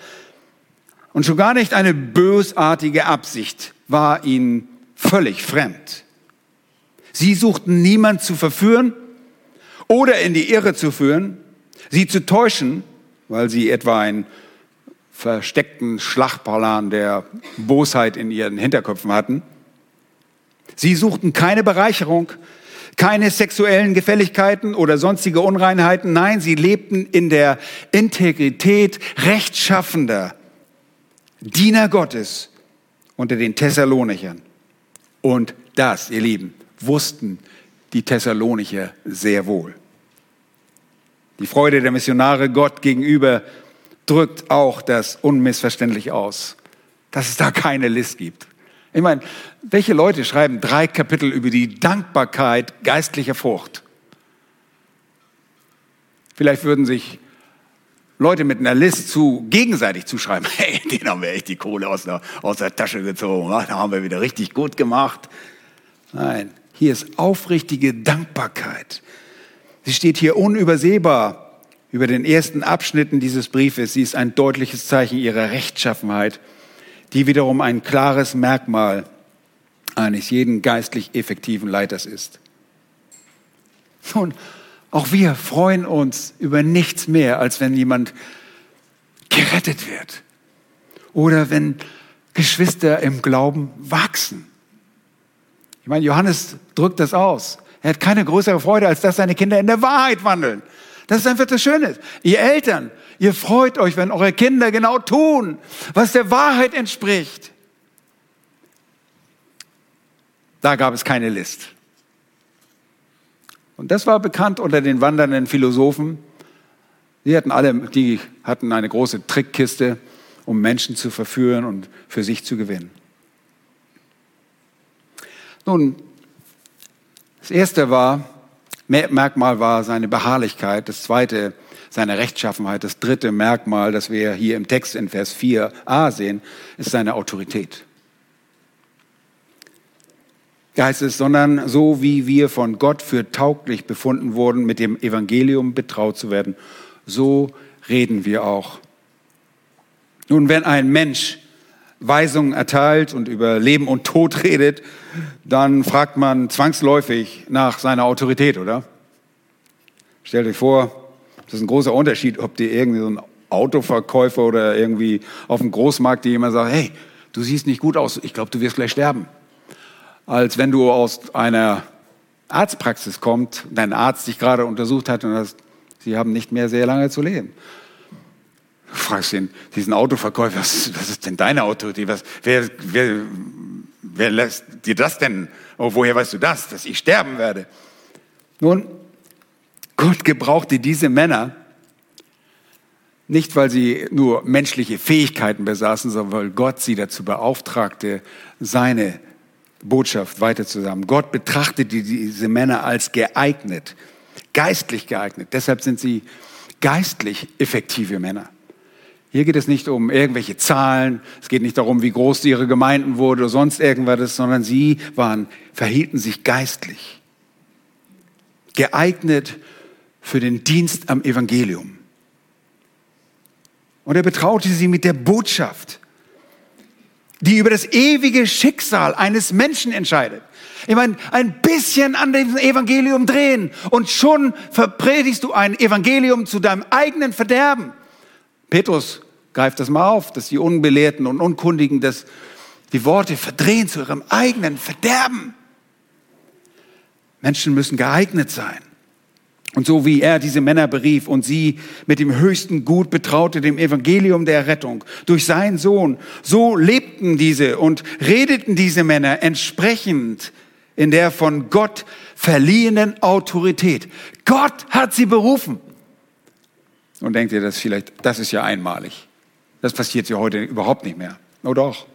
und schon gar nicht eine bösartige Absicht war ihnen völlig fremd. Sie suchten niemand zu verführen oder in die Irre zu führen, sie zu täuschen, weil sie etwa ein versteckten Schlachtplan der Bosheit in ihren Hinterköpfen hatten. Sie suchten keine Bereicherung, keine sexuellen Gefälligkeiten oder sonstige Unreinheiten. Nein, sie lebten in der Integrität rechtschaffender Diener Gottes unter den Thessalonichern. Und das, ihr Lieben, wussten die Thessalonicher sehr wohl. Die Freude der Missionare Gott gegenüber drückt auch das unmissverständlich aus, dass es da keine List gibt. Ich meine, welche Leute schreiben drei Kapitel über die Dankbarkeit geistlicher Frucht? Vielleicht würden sich Leute mit einer List zu gegenseitig zuschreiben, hey, den haben wir echt die Kohle aus der, aus der Tasche gezogen, da haben wir wieder richtig gut gemacht. Nein, hier ist aufrichtige Dankbarkeit. Sie steht hier unübersehbar über den ersten Abschnitten dieses Briefes. Sie ist ein deutliches Zeichen ihrer Rechtschaffenheit, die wiederum ein klares Merkmal eines jeden geistlich effektiven Leiters ist. Nun, auch wir freuen uns über nichts mehr, als wenn jemand gerettet wird oder wenn Geschwister im Glauben wachsen. Ich meine, Johannes drückt das aus. Er hat keine größere Freude, als dass seine Kinder in der Wahrheit wandeln. Das ist einfach das Schöne. Ihr Eltern, ihr freut euch, wenn eure Kinder genau tun, was der Wahrheit entspricht. Da gab es keine List. Und das war bekannt unter den wandernden Philosophen. Die hatten alle, die hatten eine große Trickkiste, um Menschen zu verführen und für sich zu gewinnen. Nun, das erste war, Merkmal war seine Beharrlichkeit, das zweite seine Rechtschaffenheit, das dritte Merkmal, das wir hier im Text in Vers 4a sehen, ist seine Autorität. Da heißt es, sondern so wie wir von Gott für tauglich befunden wurden, mit dem Evangelium betraut zu werden, so reden wir auch. Nun, wenn ein Mensch Weisungen erteilt und über Leben und Tod redet, dann fragt man zwangsläufig nach seiner Autorität, oder? Stellt euch vor, das ist ein großer Unterschied, ob dir irgendwie so ein Autoverkäufer oder irgendwie auf dem Großmarkt dir jemand sagt, hey, du siehst nicht gut aus, ich glaube, du wirst gleich sterben. Als wenn du aus einer Arztpraxis kommst, dein Arzt dich gerade untersucht hat und hast, sie haben nicht mehr sehr lange zu leben. Du fragst den, diesen Autoverkäufer, was, was ist denn deine Autorität? Was, wer, wer, wer lässt dir das denn? Oh, woher weißt du das, dass ich sterben werde? Nun, Gott gebrauchte diese Männer nicht, weil sie nur menschliche Fähigkeiten besaßen, sondern weil Gott sie dazu beauftragte, seine Botschaft weiter zusammen. Gott betrachtete diese Männer als geeignet, geistlich geeignet. Deshalb sind sie geistlich effektive Männer. Hier geht es nicht um irgendwelche Zahlen, es geht nicht darum, wie groß ihre Gemeinden wurde oder sonst irgendwas, sondern sie waren, verhielten sich geistlich. Geeignet für den Dienst am Evangelium. Und er betraute sie mit der Botschaft, die über das ewige Schicksal eines Menschen entscheidet. Ich meine, ein bisschen an dem Evangelium drehen und schon verpredigst du ein Evangelium zu deinem eigenen Verderben. Petrus greift das mal auf, dass die Unbelehrten und Unkundigen das, die Worte verdrehen zu ihrem eigenen Verderben. Menschen müssen geeignet sein. Und so wie er diese Männer berief und sie mit dem höchsten Gut betraute, dem Evangelium der Rettung, durch seinen Sohn, so lebten diese und redeten diese Männer entsprechend in der von Gott verliehenen Autorität. Gott hat sie berufen. Und denkt ihr, das vielleicht, das ist ja einmalig. Das passiert ja heute überhaupt nicht mehr. Oh doch,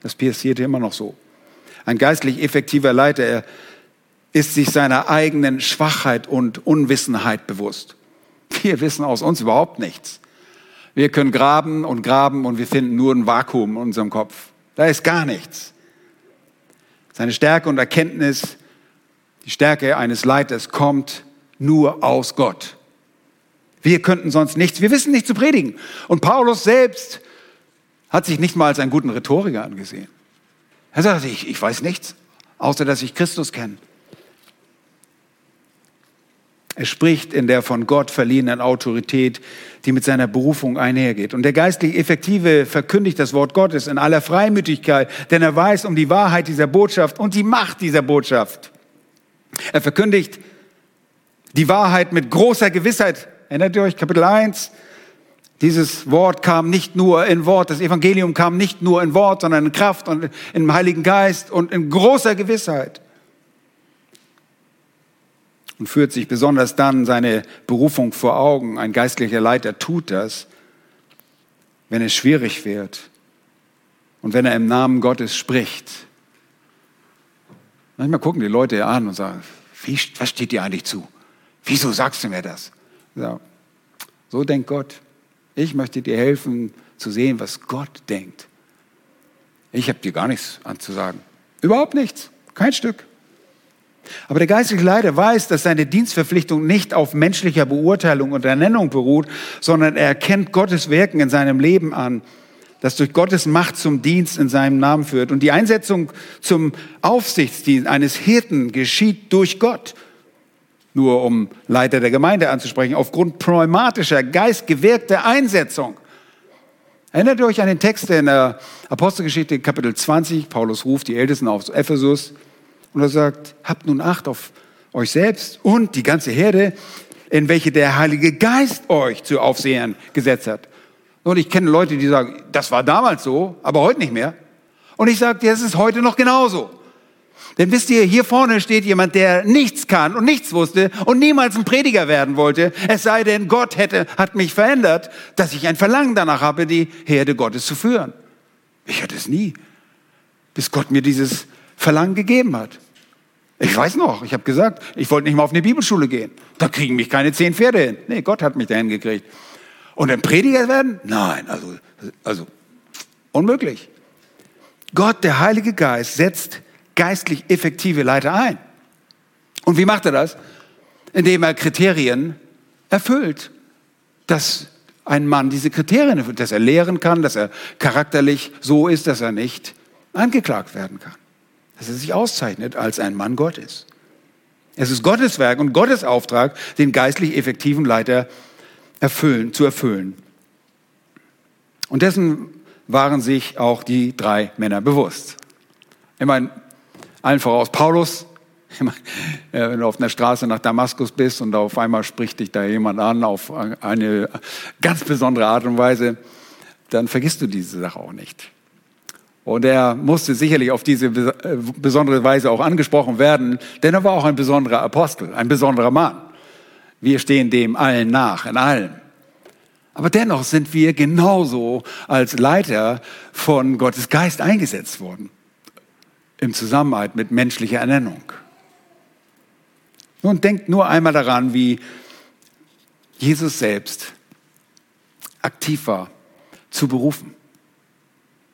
das passiert immer noch so. Ein geistlich effektiver Leiter, er ist sich seiner eigenen Schwachheit und Unwissenheit bewusst. Wir wissen aus uns überhaupt nichts. Wir können graben und graben und wir finden nur ein Vakuum in unserem Kopf. Da ist gar nichts. Seine Stärke und Erkenntnis, die Stärke eines Leiters kommt nur aus Gott. Wir könnten sonst nichts, wir wissen nicht zu predigen. Und Paulus selbst hat sich nicht mal als einen guten Rhetoriker angesehen. Er sagt, ich, ich weiß nichts, außer dass ich Christus kenne. Er spricht in der von Gott verliehenen Autorität, die mit seiner Berufung einhergeht. Und der geistlich Effektive verkündigt das Wort Gottes in aller Freimütigkeit, denn er weiß um die Wahrheit dieser Botschaft und die Macht dieser Botschaft. Er verkündigt die Wahrheit mit großer Gewissheit. Erinnert ihr euch, Kapitel 1? Dieses Wort kam nicht nur in Wort, das Evangelium kam nicht nur in Wort, sondern in Kraft und im Heiligen Geist und in großer Gewissheit und führt sich besonders dann seine Berufung vor Augen. Ein geistlicher Leiter tut das, wenn es schwierig wird und wenn er im Namen Gottes spricht. Manchmal gucken die Leute an und sagen, wie, was steht dir eigentlich zu? Wieso sagst du mir das? Ja, so denkt Gott. Ich möchte dir helfen zu sehen, was Gott denkt. Ich habe dir gar nichts anzusagen. Überhaupt nichts. Kein Stück. Aber der geistliche Leiter weiß, dass seine Dienstverpflichtung nicht auf menschlicher Beurteilung und Ernennung beruht, sondern er erkennt Gottes Wirken in seinem Leben an, das durch Gottes Macht zum Dienst in seinem Namen führt. Und die Einsetzung zum Aufsichtsdienst eines Hirten geschieht durch Gott. Nur um Leiter der Gemeinde anzusprechen, aufgrund pneumatischer, geistgewirkter Einsetzung. Erinnert ihr euch an den Text in der Apostelgeschichte Kapitel 20? Paulus ruft die Ältesten aus Ephesus und er sagt, habt nun Acht auf euch selbst und die ganze Herde, in welche der Heilige Geist euch zu Aufsehern gesetzt hat. Und ich kenne Leute, die sagen, das war damals so, aber heute nicht mehr. Und ich sage dir, es ist heute noch genauso. Denn wisst ihr, hier vorne steht jemand, der nichts kann und nichts wusste und niemals ein Prediger werden wollte, es sei denn, Gott hätte, hat mich verändert, dass ich ein Verlangen danach habe, die Herde Gottes zu führen. Ich hatte es nie, bis Gott mir dieses Verlangen gegeben hat. Ich weiß noch, ich habe gesagt, ich wollte nicht mal auf eine Bibelschule gehen. Da kriegen mich keine zehn Pferde hin. Nee, Gott hat mich dahin gekriegt. Und ein Prediger werden? Nein, also, also unmöglich. Gott, der Heilige Geist, setzt geistlich effektive Leiter ein. Und wie macht er das? Indem er Kriterien erfüllt, dass ein Mann diese Kriterien erfüllt, dass er lehren kann, dass er charakterlich so ist, dass er nicht angeklagt werden kann dass er sich auszeichnet als ein Mann Gottes. Es ist Gottes Werk und Gottes Auftrag, den geistlich effektiven Leiter erfüllen, zu erfüllen. Und dessen waren sich auch die drei Männer bewusst. Ich meine, allen voraus Paulus, wenn du auf einer Straße nach Damaskus bist und auf einmal spricht dich da jemand an auf eine ganz besondere Art und Weise, dann vergisst du diese Sache auch nicht. Und er musste sicherlich auf diese äh, besondere Weise auch angesprochen werden, denn er war auch ein besonderer Apostel, ein besonderer Mann. Wir stehen dem allen nach, in allem. Aber dennoch sind wir genauso als Leiter von Gottes Geist eingesetzt worden. Im Zusammenhalt mit menschlicher Ernennung. Nun denkt nur einmal daran, wie Jesus selbst aktiv war, zu berufen.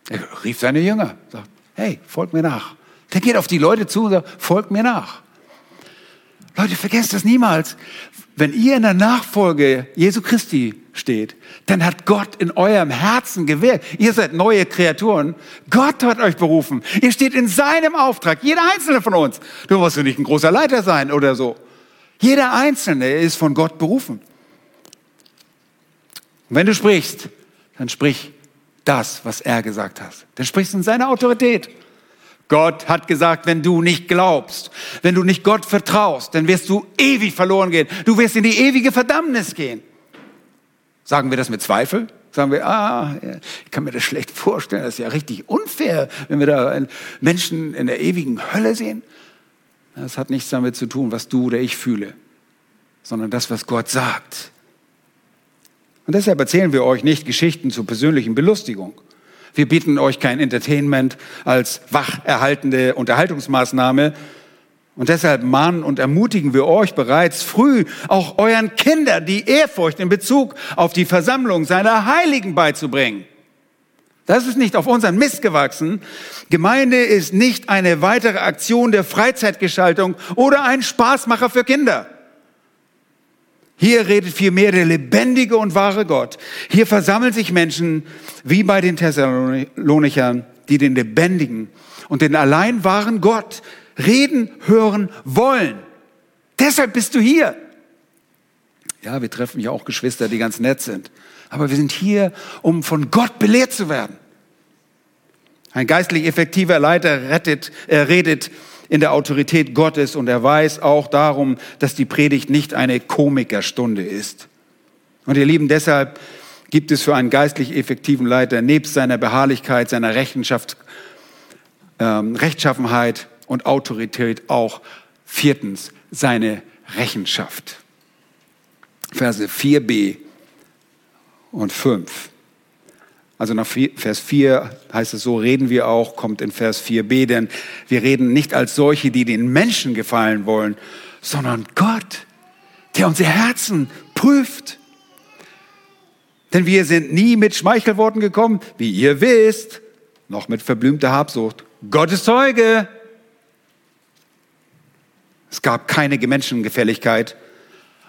Er rief seine Jünger, sagt, hey, folgt mir nach. Der geht auf die Leute zu und sagt, folgt mir nach. Leute, vergesst das niemals. Wenn ihr in der Nachfolge Jesu Christi steht, dann hat Gott in eurem Herzen gewählt. Ihr seid neue Kreaturen. Gott hat euch berufen. Ihr steht in seinem Auftrag. Jeder einzelne von uns. Du musst nicht ein großer Leiter sein oder so. Jeder einzelne ist von Gott berufen. Und wenn du sprichst, dann sprich das, was er gesagt hat. Dann sprichst du in seiner Autorität. Gott hat gesagt, wenn du nicht glaubst, wenn du nicht Gott vertraust, dann wirst du ewig verloren gehen. Du wirst in die ewige Verdammnis gehen. Sagen wir das mit Zweifel? Sagen wir, ah, ich kann mir das schlecht vorstellen, das ist ja richtig unfair, wenn wir da Menschen in der ewigen Hölle sehen. Das hat nichts damit zu tun, was du oder ich fühle, sondern das, was Gott sagt. Und deshalb erzählen wir euch nicht Geschichten zur persönlichen Belustigung. Wir bieten euch kein Entertainment als wacherhaltende Unterhaltungsmaßnahme. Und deshalb mahnen und ermutigen wir euch bereits früh, auch euren Kindern die Ehrfurcht in Bezug auf die Versammlung seiner Heiligen beizubringen. Das ist nicht auf unseren Mist gewachsen. Gemeinde ist nicht eine weitere Aktion der Freizeitgestaltung oder ein Spaßmacher für Kinder. Hier redet vielmehr der lebendige und wahre Gott. Hier versammeln sich Menschen wie bei den Thessalonichern, die den lebendigen und den allein wahren Gott reden, hören wollen. Deshalb bist du hier. Ja, wir treffen ja auch Geschwister, die ganz nett sind. Aber wir sind hier, um von Gott belehrt zu werden. Ein geistlich effektiver Leiter rettet, äh, redet in der Autorität Gottes und er weiß auch darum, dass die Predigt nicht eine Komikerstunde ist. Und ihr Lieben, deshalb gibt es für einen geistlich effektiven Leiter nebst seiner Beharrlichkeit, seiner Rechenschaft, ähm, Rechtschaffenheit und Autorität auch viertens seine Rechenschaft. Verse 4b und 5. Also nach Vers 4 heißt es so, reden wir auch, kommt in Vers 4b, denn wir reden nicht als solche, die den Menschen gefallen wollen, sondern Gott, der unsere Herzen prüft. Denn wir sind nie mit Schmeichelworten gekommen, wie ihr wisst, noch mit verblümter Habsucht. Gottes Zeuge. Es gab keine Menschengefälligkeit,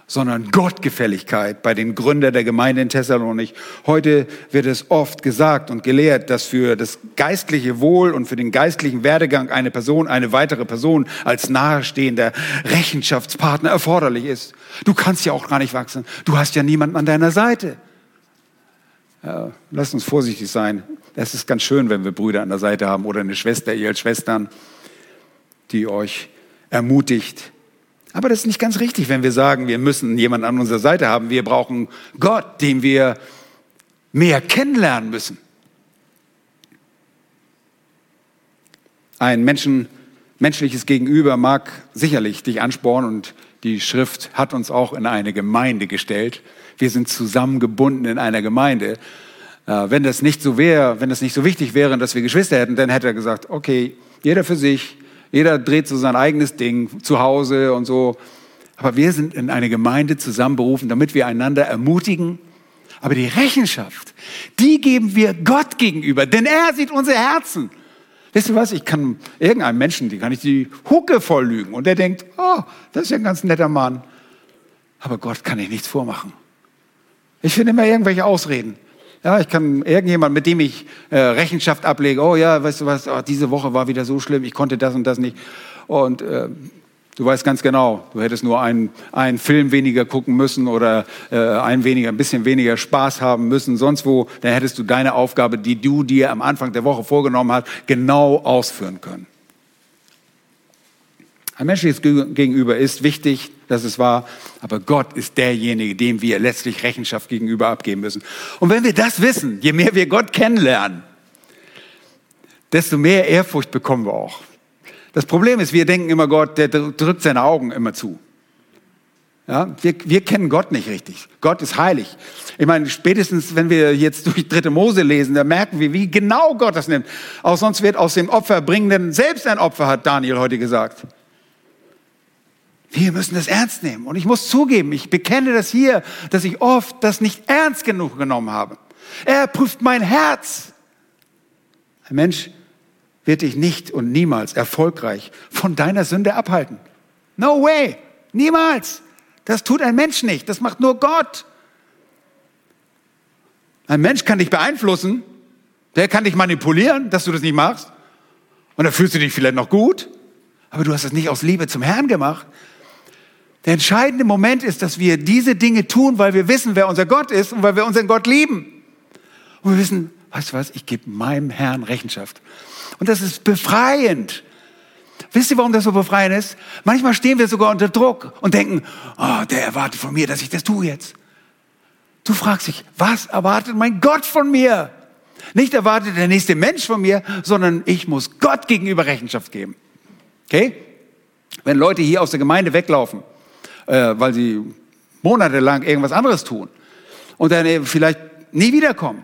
sondern Gottgefälligkeit bei den Gründern der Gemeinde in Thessalonik. Heute wird es oft gesagt und gelehrt, dass für das geistliche Wohl und für den geistlichen Werdegang eine Person, eine weitere Person als nahestehender Rechenschaftspartner erforderlich ist. Du kannst ja auch gar nicht wachsen. Du hast ja niemanden an deiner Seite. Ja, lasst uns vorsichtig sein. Es ist ganz schön, wenn wir Brüder an der Seite haben oder eine Schwester, ihr als Schwestern, die euch ermutigt, aber das ist nicht ganz richtig, wenn wir sagen, wir müssen jemanden an unserer Seite haben. Wir brauchen Gott, den wir mehr kennenlernen müssen. Ein Menschen, menschliches Gegenüber mag sicherlich dich anspornen und die Schrift hat uns auch in eine Gemeinde gestellt. Wir sind zusammengebunden in einer Gemeinde. Äh, wenn das nicht so wäre, wenn das nicht so wichtig wäre, dass wir Geschwister hätten, dann hätte er gesagt, okay, jeder für sich, jeder dreht so sein eigenes Ding zu Hause und so. Aber wir sind in eine Gemeinde zusammenberufen, damit wir einander ermutigen. Aber die Rechenschaft, die geben wir Gott gegenüber, denn er sieht unsere Herzen. Wisst ihr was? Ich kann irgendeinem Menschen, die kann ich die Hucke voll lügen und der denkt, oh, das ist ja ein ganz netter Mann. Aber Gott kann ich nichts vormachen. Ich finde immer irgendwelche Ausreden. Ja, ich kann irgendjemand, mit dem ich äh, Rechenschaft ablege, oh ja, weißt du was, oh, diese Woche war wieder so schlimm, ich konnte das und das nicht. Und äh, du weißt ganz genau, du hättest nur einen, einen Film weniger gucken müssen oder äh, ein, weniger, ein bisschen weniger Spaß haben müssen, sonst wo, dann hättest du deine Aufgabe, die du dir am Anfang der Woche vorgenommen hast, genau ausführen können. Ein menschliches Gegenüber ist wichtig, dass es wahr, aber Gott ist derjenige, dem wir letztlich Rechenschaft gegenüber abgeben müssen. Und wenn wir das wissen, je mehr wir Gott kennenlernen, desto mehr Ehrfurcht bekommen wir auch. Das Problem ist, wir denken immer, Gott, der drückt seine Augen immer zu. Ja, wir, wir kennen Gott nicht richtig. Gott ist heilig. Ich meine, spätestens, wenn wir jetzt durch dritte Mose lesen, da merken wir, wie genau Gott das nimmt. Auch sonst wird aus dem Opferbringenden selbst ein Opfer, hat Daniel heute gesagt. Wir müssen das ernst nehmen. Und ich muss zugeben, ich bekenne das hier, dass ich oft das nicht ernst genug genommen habe. Er prüft mein Herz. Ein Mensch wird dich nicht und niemals erfolgreich von deiner Sünde abhalten. No way. Niemals. Das tut ein Mensch nicht, das macht nur Gott. Ein Mensch kann dich beeinflussen, der kann dich manipulieren, dass du das nicht machst. Und dann fühlst du dich vielleicht noch gut, aber du hast es nicht aus Liebe zum Herrn gemacht. Der entscheidende Moment ist, dass wir diese Dinge tun, weil wir wissen, wer unser Gott ist und weil wir unseren Gott lieben. Und wir wissen, weißt du was, ich gebe meinem Herrn Rechenschaft. Und das ist befreiend. Wisst ihr, warum das so befreiend ist? Manchmal stehen wir sogar unter Druck und denken, oh, der erwartet von mir, dass ich das tue jetzt. Du fragst dich, was erwartet mein Gott von mir? Nicht erwartet der nächste Mensch von mir, sondern ich muss Gott gegenüber Rechenschaft geben. Okay? Wenn Leute hier aus der Gemeinde weglaufen, äh, weil sie monatelang irgendwas anderes tun und dann vielleicht nie wiederkommen,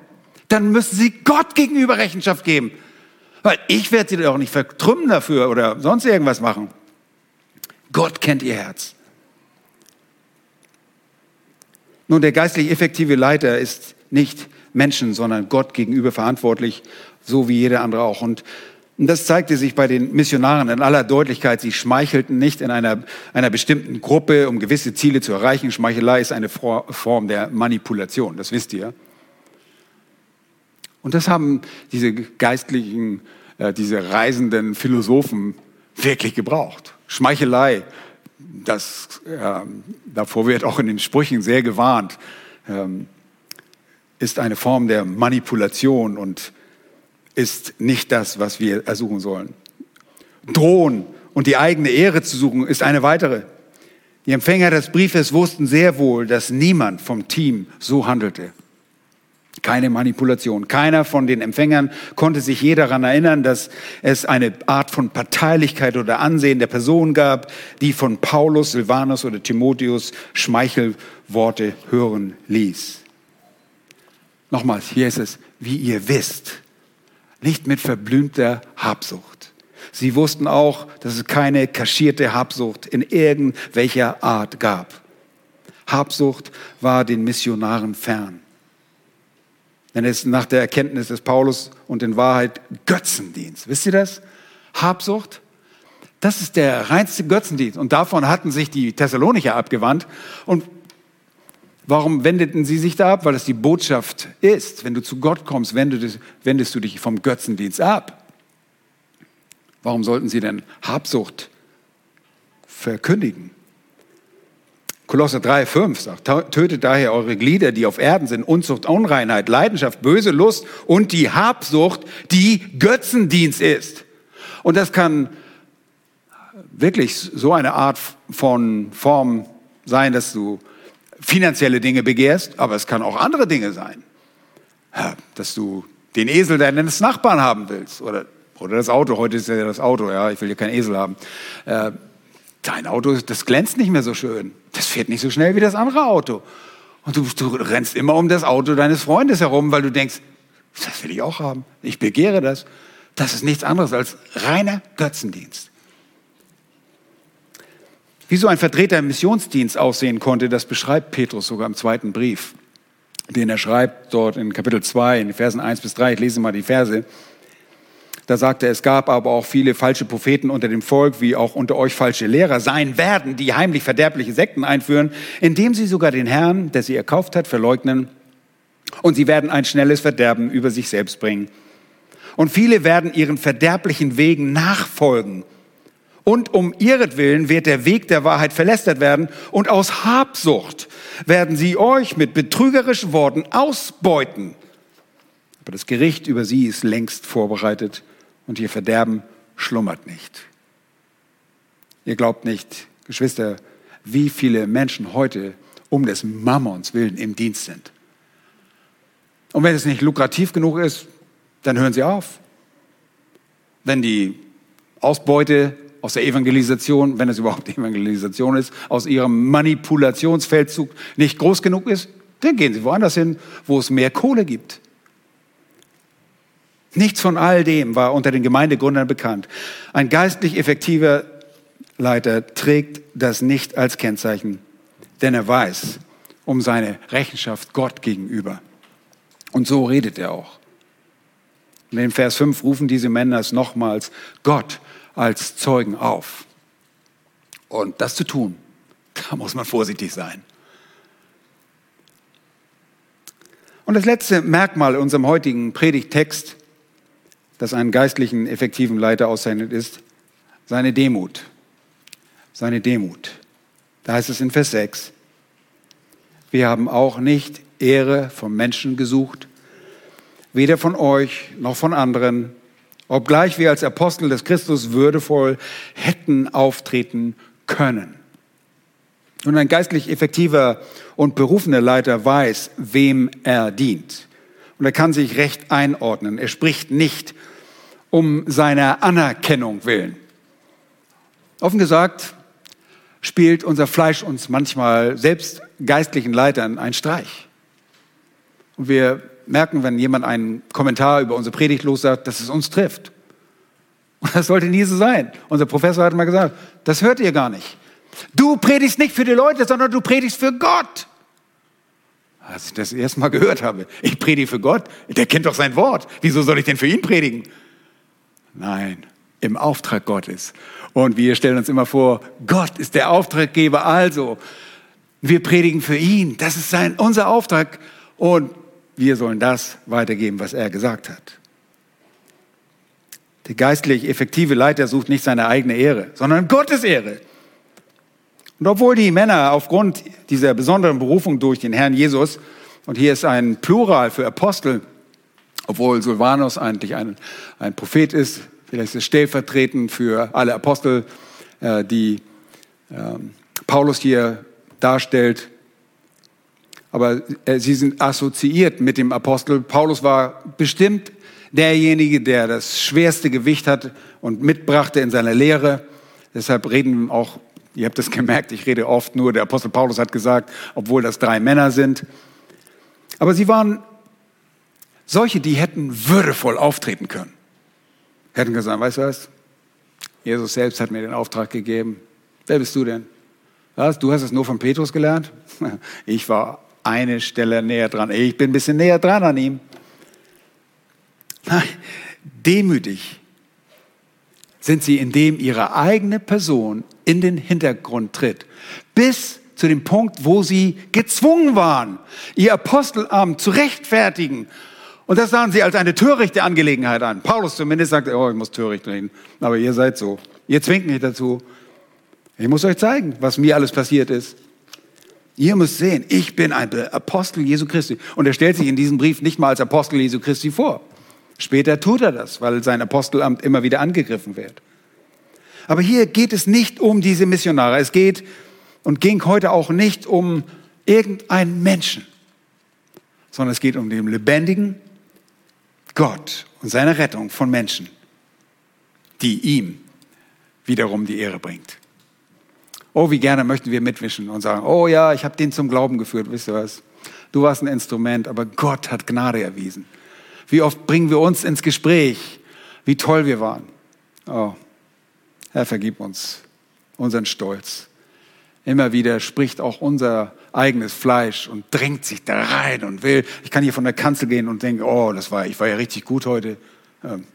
dann müssen sie Gott gegenüber Rechenschaft geben. Weil ich werde sie doch nicht vertrümmen dafür oder sonst irgendwas machen. Gott kennt ihr Herz. Nun, der geistlich effektive Leiter ist nicht Menschen, sondern Gott gegenüber verantwortlich, so wie jeder andere auch. Und das zeigte sich bei den Missionaren in aller Deutlichkeit. Sie schmeichelten nicht in einer, einer bestimmten Gruppe, um gewisse Ziele zu erreichen. Schmeichelei ist eine Form der Manipulation, das wisst ihr. Und das haben diese geistlichen, äh, diese reisenden Philosophen wirklich gebraucht. Schmeichelei, das, äh, davor wird auch in den Sprüchen sehr gewarnt, ähm, ist eine Form der Manipulation und ist nicht das, was wir ersuchen sollen. Drohen und die eigene Ehre zu suchen, ist eine weitere. Die Empfänger des Briefes wussten sehr wohl, dass niemand vom Team so handelte. Keine Manipulation. Keiner von den Empfängern konnte sich je daran erinnern, dass es eine Art von Parteilichkeit oder Ansehen der Person gab, die von Paulus, Silvanus oder Timotheus Schmeichelworte hören ließ. Nochmals, hier ist es, wie ihr wisst, nicht mit verblümter Habsucht. Sie wussten auch, dass es keine kaschierte Habsucht in irgendwelcher Art gab. Habsucht war den Missionaren fern. Denn es ist nach der Erkenntnis des Paulus und in Wahrheit Götzendienst. Wisst ihr das? Habsucht, das ist der reinste Götzendienst. Und davon hatten sich die Thessalonicher abgewandt. Und warum wendeten sie sich da ab? Weil es die Botschaft ist. Wenn du zu Gott kommst, wendest, wendest du dich vom Götzendienst ab. Warum sollten sie denn Habsucht verkündigen? Kolosser 3, 5 sagt, tötet daher eure Glieder, die auf Erden sind, Unzucht, Unreinheit, Leidenschaft, böse Lust und die Habsucht, die Götzendienst ist. Und das kann wirklich so eine Art von Form sein, dass du finanzielle Dinge begehrst, aber es kann auch andere Dinge sein. Dass du den Esel deines Nachbarn haben willst oder, oder das Auto. Heute ist ja das Auto, ja, ich will ja keinen Esel haben. Äh, dein Auto, das glänzt nicht mehr so schön. Das fährt nicht so schnell wie das andere Auto. Und du, du rennst immer um das Auto deines Freundes herum, weil du denkst, das will ich auch haben. Ich begehre das. Das ist nichts anderes als reiner Götzendienst. Wie so ein Vertreter im Missionsdienst aussehen konnte, das beschreibt Petrus sogar im zweiten Brief, den er schreibt dort in Kapitel 2, in Versen 1 bis 3. Ich lese mal die Verse. Da sagte er, es gab aber auch viele falsche Propheten unter dem Volk, wie auch unter euch falsche Lehrer sein werden, die heimlich verderbliche Sekten einführen, indem sie sogar den Herrn, der sie erkauft hat, verleugnen. Und sie werden ein schnelles Verderben über sich selbst bringen. Und viele werden ihren verderblichen Wegen nachfolgen. Und um ihretwillen wird der Weg der Wahrheit verlästert werden. Und aus Habsucht werden sie euch mit betrügerischen Worten ausbeuten. Aber das Gericht über sie ist längst vorbereitet und ihr Verderben schlummert nicht. Ihr glaubt nicht, Geschwister, wie viele Menschen heute um des Mammons willen im Dienst sind. Und wenn es nicht lukrativ genug ist, dann hören sie auf. Wenn die Ausbeute aus der Evangelisation, wenn es überhaupt Evangelisation ist, aus ihrem Manipulationsfeldzug nicht groß genug ist, dann gehen sie woanders hin, wo es mehr Kohle gibt. Nichts von all dem war unter den Gemeindegründern bekannt. Ein geistlich effektiver Leiter trägt das nicht als Kennzeichen, denn er weiß um seine Rechenschaft Gott gegenüber. Und so redet er auch. In Vers 5 rufen diese Männer es nochmals Gott als Zeugen auf. Und das zu tun, da muss man vorsichtig sein. Und das letzte Merkmal in unserem heutigen Predigtext, das einen geistlichen, effektiven Leiter auszeichnet, ist seine Demut. Seine Demut. Da heißt es in Vers 6, wir haben auch nicht Ehre vom Menschen gesucht, weder von euch noch von anderen, obgleich wir als Apostel des Christus würdevoll hätten auftreten können. Und ein geistlich effektiver und berufener Leiter weiß, wem er dient. Und er kann sich recht einordnen. Er spricht nicht um seiner Anerkennung willen. Offen gesagt spielt unser Fleisch uns manchmal selbst geistlichen Leitern einen Streich. Und wir merken, wenn jemand einen Kommentar über unsere Predigt lossagt, dass es uns trifft. Und das sollte nie so sein. Unser Professor hat mal gesagt, das hört ihr gar nicht. Du predigst nicht für die Leute, sondern du predigst für Gott. Als ich das erste Mal gehört habe, ich predige für Gott, der kennt doch sein Wort. Wieso soll ich denn für ihn predigen? Nein, im Auftrag Gottes. Und wir stellen uns immer vor, Gott ist der Auftraggeber, also wir predigen für ihn. Das ist sein, unser Auftrag. Und wir sollen das weitergeben, was er gesagt hat. Der geistlich effektive Leiter sucht nicht seine eigene Ehre, sondern Gottes Ehre. Und obwohl die Männer aufgrund dieser besonderen Berufung durch den Herrn Jesus, und hier ist ein Plural für Apostel, obwohl Silvanus eigentlich ein, ein Prophet ist, vielleicht ist es stellvertretend für alle Apostel, äh, die ähm, Paulus hier darstellt, aber äh, sie sind assoziiert mit dem Apostel. Paulus war bestimmt derjenige, der das schwerste Gewicht hat und mitbrachte in seiner Lehre. Deshalb reden auch, ihr habt das gemerkt, ich rede oft nur, der Apostel Paulus hat gesagt, obwohl das drei Männer sind. Aber sie waren solche, die hätten würdevoll auftreten können. Hätten gesagt, weißt du was? Jesus selbst hat mir den Auftrag gegeben. Wer bist du denn? Was? Du hast es nur von Petrus gelernt? Ich war eine Stelle näher dran. Ich bin ein bisschen näher dran an ihm. Demütig sind sie, indem ihre eigene Person in den Hintergrund tritt. Bis zu dem Punkt, wo sie gezwungen waren, ihr Apostelamt zu rechtfertigen. Und das sahen sie als eine törichte Angelegenheit an. Paulus zumindest sagte, oh, ich muss töricht reden. Aber ihr seid so. Ihr zwingt mich dazu. Ich muss euch zeigen, was mir alles passiert ist. Ihr müsst sehen, ich bin ein Apostel Jesu Christi. Und er stellt sich in diesem Brief nicht mal als Apostel Jesu Christi vor. Später tut er das, weil sein Apostelamt immer wieder angegriffen wird. Aber hier geht es nicht um diese Missionare. Es geht und ging heute auch nicht um irgendeinen Menschen, sondern es geht um den lebendigen Gott und seine Rettung von Menschen, die ihm wiederum die Ehre bringt. Oh, wie gerne möchten wir mitwischen und sagen, oh ja, ich habe den zum Glauben geführt, wisst ihr was? Du warst ein Instrument, aber Gott hat Gnade erwiesen. Wie oft bringen wir uns ins Gespräch, wie toll wir waren. Oh, Herr, vergib uns unseren Stolz. Immer wieder spricht auch unser eigenes Fleisch und drängt sich da rein und will. Ich kann hier von der Kanzel gehen und denke, oh, das war, ich war ja richtig gut heute. Ähm.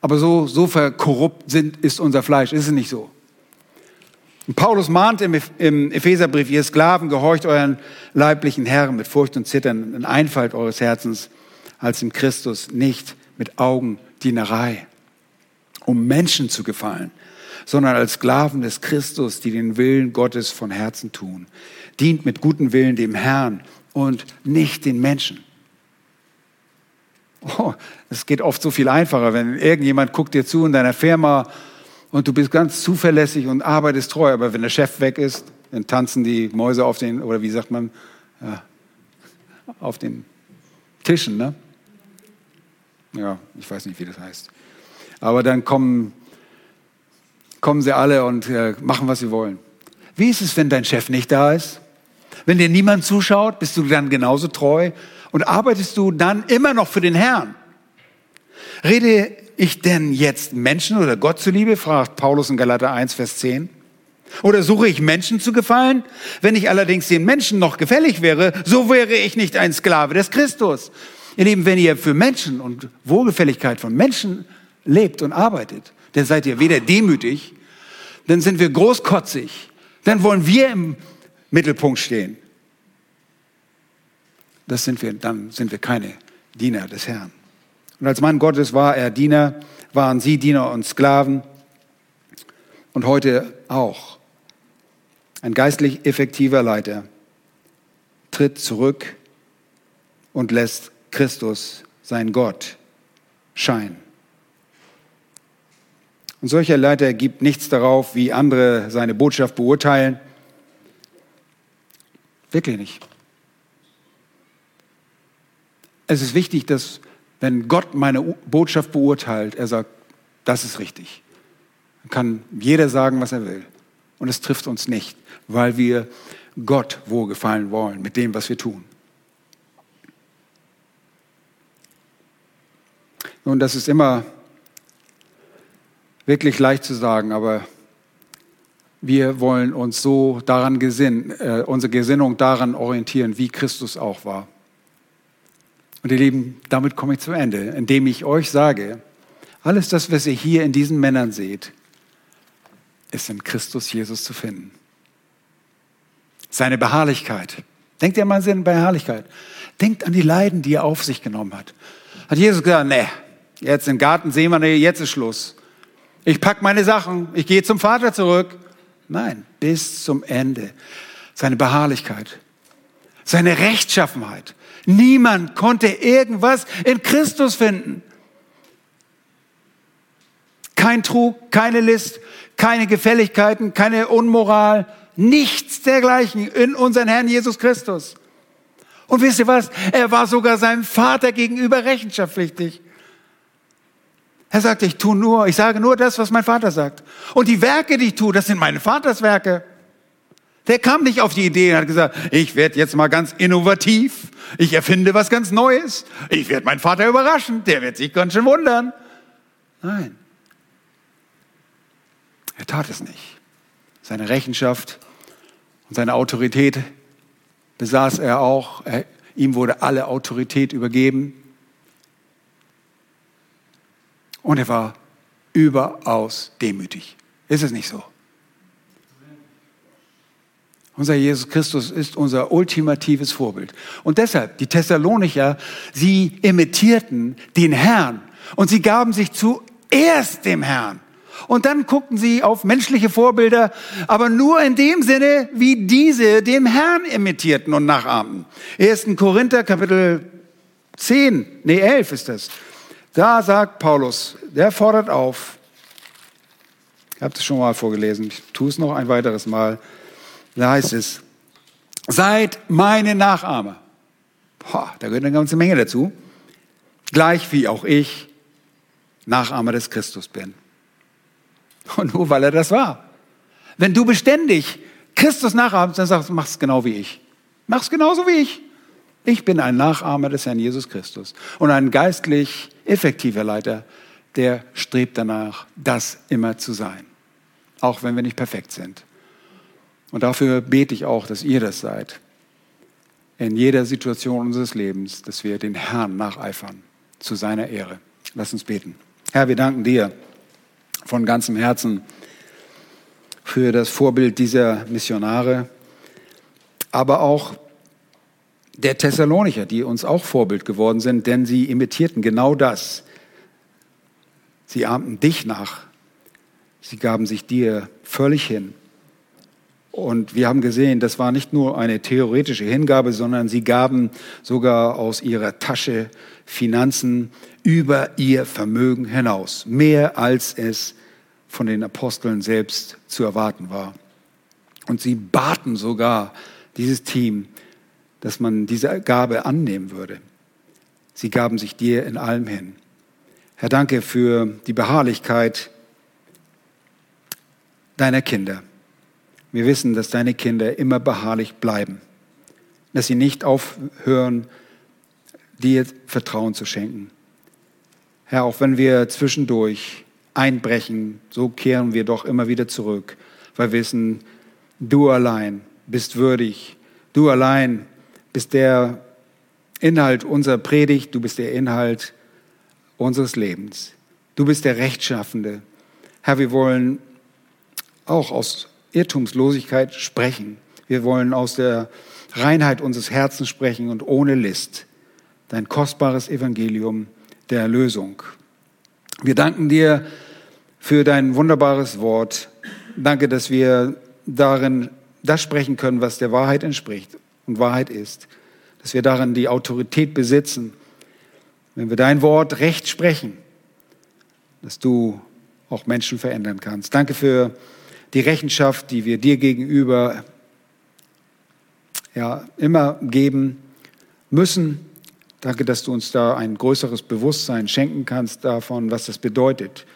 Aber so, so verkorrupt sind, ist unser Fleisch, ist es nicht so? Paulus mahnt im, im Epheserbrief, ihr Sklaven, gehorcht euren leiblichen Herren mit Furcht und Zittern in Einfalt eures Herzens als im Christus, nicht mit Augendienerei, um Menschen zu gefallen, sondern als Sklaven des Christus, die den Willen Gottes von Herzen tun. Dient mit gutem Willen dem Herrn und nicht den Menschen. Oh, es geht oft so viel einfacher, wenn irgendjemand guckt dir zu in deiner Firma und du bist ganz zuverlässig und arbeitest treu, aber wenn der Chef weg ist, dann tanzen die Mäuse auf den, oder wie sagt man, ja, auf den Tischen, ne? Ja, ich weiß nicht, wie das heißt. Aber dann kommen kommen sie alle und äh, machen, was sie wollen. Wie ist es, wenn dein Chef nicht da ist? Wenn dir niemand zuschaut, bist du dann genauso treu und arbeitest du dann immer noch für den Herrn? Rede ich denn jetzt Menschen oder Gott zuliebe? fragt Paulus in Galater 1, Vers 10. Oder suche ich Menschen zu gefallen? Wenn ich allerdings den Menschen noch gefällig wäre, so wäre ich nicht ein Sklave des Christus. Ihr Lieben, wenn ihr für Menschen und Wohlgefälligkeit von Menschen lebt und arbeitet, dann seid ihr weder demütig, dann sind wir großkotzig, dann wollen wir im Mittelpunkt stehen. Das sind wir, dann sind wir keine Diener des Herrn. Und als Mann Gottes war er Diener, waren sie Diener und Sklaven und heute auch. Ein geistlich effektiver Leiter tritt zurück und lässt Christus, sein Gott, scheinen. Und solcher Leiter gibt nichts darauf, wie andere seine Botschaft beurteilen. Wirklich nicht. Es ist wichtig, dass wenn Gott meine Botschaft beurteilt, er sagt, das ist richtig. Dann kann jeder sagen, was er will. Und es trifft uns nicht, weil wir Gott wohlgefallen wollen mit dem, was wir tun. Nun, das ist immer wirklich leicht zu sagen, aber wir wollen uns so daran gesinnen, äh, unsere Gesinnung daran orientieren, wie Christus auch war. Und ihr Lieben, damit komme ich zum Ende, indem ich euch sage, alles das, was ihr hier in diesen Männern seht, ist in Christus Jesus zu finden. Seine Beharrlichkeit. Denkt ihr mal an seine Beharrlichkeit. Denkt an die Leiden, die er auf sich genommen hat. Hat Jesus gesagt, nee, jetzt im Garten sehen wir, nee, jetzt ist Schluss. Ich packe meine Sachen, ich gehe zum Vater zurück. Nein, bis zum Ende. Seine Beharrlichkeit, seine Rechtschaffenheit. Niemand konnte irgendwas in Christus finden. Kein Trug, keine List, keine Gefälligkeiten, keine Unmoral, nichts dergleichen in unseren Herrn Jesus Christus. Und wisst ihr was? Er war sogar seinem Vater gegenüber rechenschaftspflichtig. Er sagte, ich tue nur, ich sage nur das, was mein Vater sagt. Und die Werke, die ich tue, das sind meine Vaters Werke. Der kam nicht auf die Idee und hat gesagt, ich werde jetzt mal ganz innovativ, ich erfinde was ganz Neues, ich werde meinen Vater überraschen, der wird sich ganz schön wundern. Nein, er tat es nicht. Seine Rechenschaft und seine Autorität besaß er auch. Er, ihm wurde alle Autorität übergeben. Und er war überaus demütig. Ist es nicht so? Unser Jesus Christus ist unser ultimatives Vorbild. Und deshalb, die Thessalonicher, sie imitierten den Herrn und sie gaben sich zuerst dem Herrn. Und dann guckten sie auf menschliche Vorbilder, aber nur in dem Sinne, wie diese dem Herrn imitierten und nachahmten. 1. Korinther Kapitel 10, nee 11 ist das. Da sagt Paulus, der fordert auf, ich habe es schon mal vorgelesen, ich tue es noch ein weiteres Mal, da heißt es, seid meine Nachahmer. Boah, da gehört eine ganze Menge dazu. Gleich wie auch ich Nachahmer des Christus bin. Und nur weil er das war. Wenn du beständig Christus nachahmst, dann sagst du, mach's genau wie ich. Mach's genauso wie ich. Ich bin ein Nachahmer des Herrn Jesus Christus und ein geistlich effektiver Leiter, der strebt danach, das immer zu sein. Auch wenn wir nicht perfekt sind. Und dafür bete ich auch, dass ihr das seid. In jeder Situation unseres Lebens, dass wir den Herrn nacheifern zu seiner Ehre. Lass uns beten. Herr, wir danken dir von ganzem Herzen für das Vorbild dieser Missionare, aber auch der Thessalonicher, die uns auch Vorbild geworden sind, denn sie imitierten genau das. Sie ahmten dich nach. Sie gaben sich dir völlig hin. Und wir haben gesehen, das war nicht nur eine theoretische Hingabe, sondern sie gaben sogar aus ihrer Tasche Finanzen über ihr Vermögen hinaus, mehr als es von den Aposteln selbst zu erwarten war. Und sie baten sogar dieses Team, dass man diese Gabe annehmen würde. Sie gaben sich dir in allem hin. Herr, danke für die Beharrlichkeit deiner Kinder. Wir wissen, dass deine Kinder immer beharrlich bleiben, dass sie nicht aufhören, dir Vertrauen zu schenken. Herr, auch wenn wir zwischendurch einbrechen, so kehren wir doch immer wieder zurück, weil wir wissen, du allein bist würdig, du allein bist der Inhalt unserer Predigt, du bist der Inhalt unseres Lebens. Du bist der Rechtschaffende. Herr, wir wollen auch aus Irrtumslosigkeit sprechen. Wir wollen aus der Reinheit unseres Herzens sprechen und ohne List. Dein kostbares Evangelium der Erlösung. Wir danken dir für dein wunderbares Wort. Danke, dass wir darin das sprechen können, was der Wahrheit entspricht und Wahrheit ist. Dass wir darin die Autorität besitzen, wenn wir dein Wort recht sprechen, dass du auch Menschen verändern kannst. Danke für die Rechenschaft, die wir dir gegenüber ja, immer geben müssen. Danke, dass du uns da ein größeres Bewusstsein schenken kannst davon, was das bedeutet.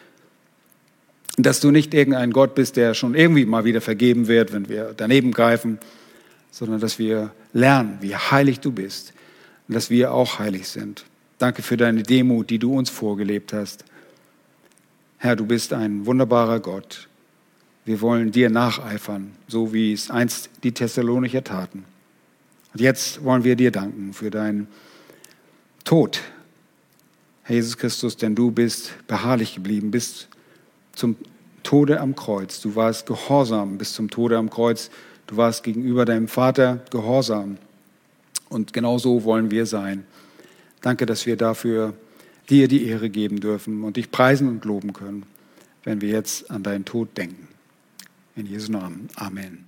Dass du nicht irgendein Gott bist, der schon irgendwie mal wieder vergeben wird, wenn wir daneben greifen, sondern dass wir lernen, wie heilig du bist und dass wir auch heilig sind. Danke für deine Demut, die du uns vorgelebt hast. Herr, du bist ein wunderbarer Gott. Wir wollen dir nacheifern, so wie es einst die Thessalonicher taten. Und jetzt wollen wir dir danken für deinen Tod, Herr Jesus Christus, denn du bist beharrlich geblieben bis zum Tode am Kreuz. Du warst gehorsam bis zum Tode am Kreuz. Du warst gegenüber deinem Vater gehorsam. Und genau so wollen wir sein. Danke, dass wir dafür dir die Ehre geben dürfen und dich preisen und loben können, wenn wir jetzt an deinen Tod denken. In Jesu Namen. Amen.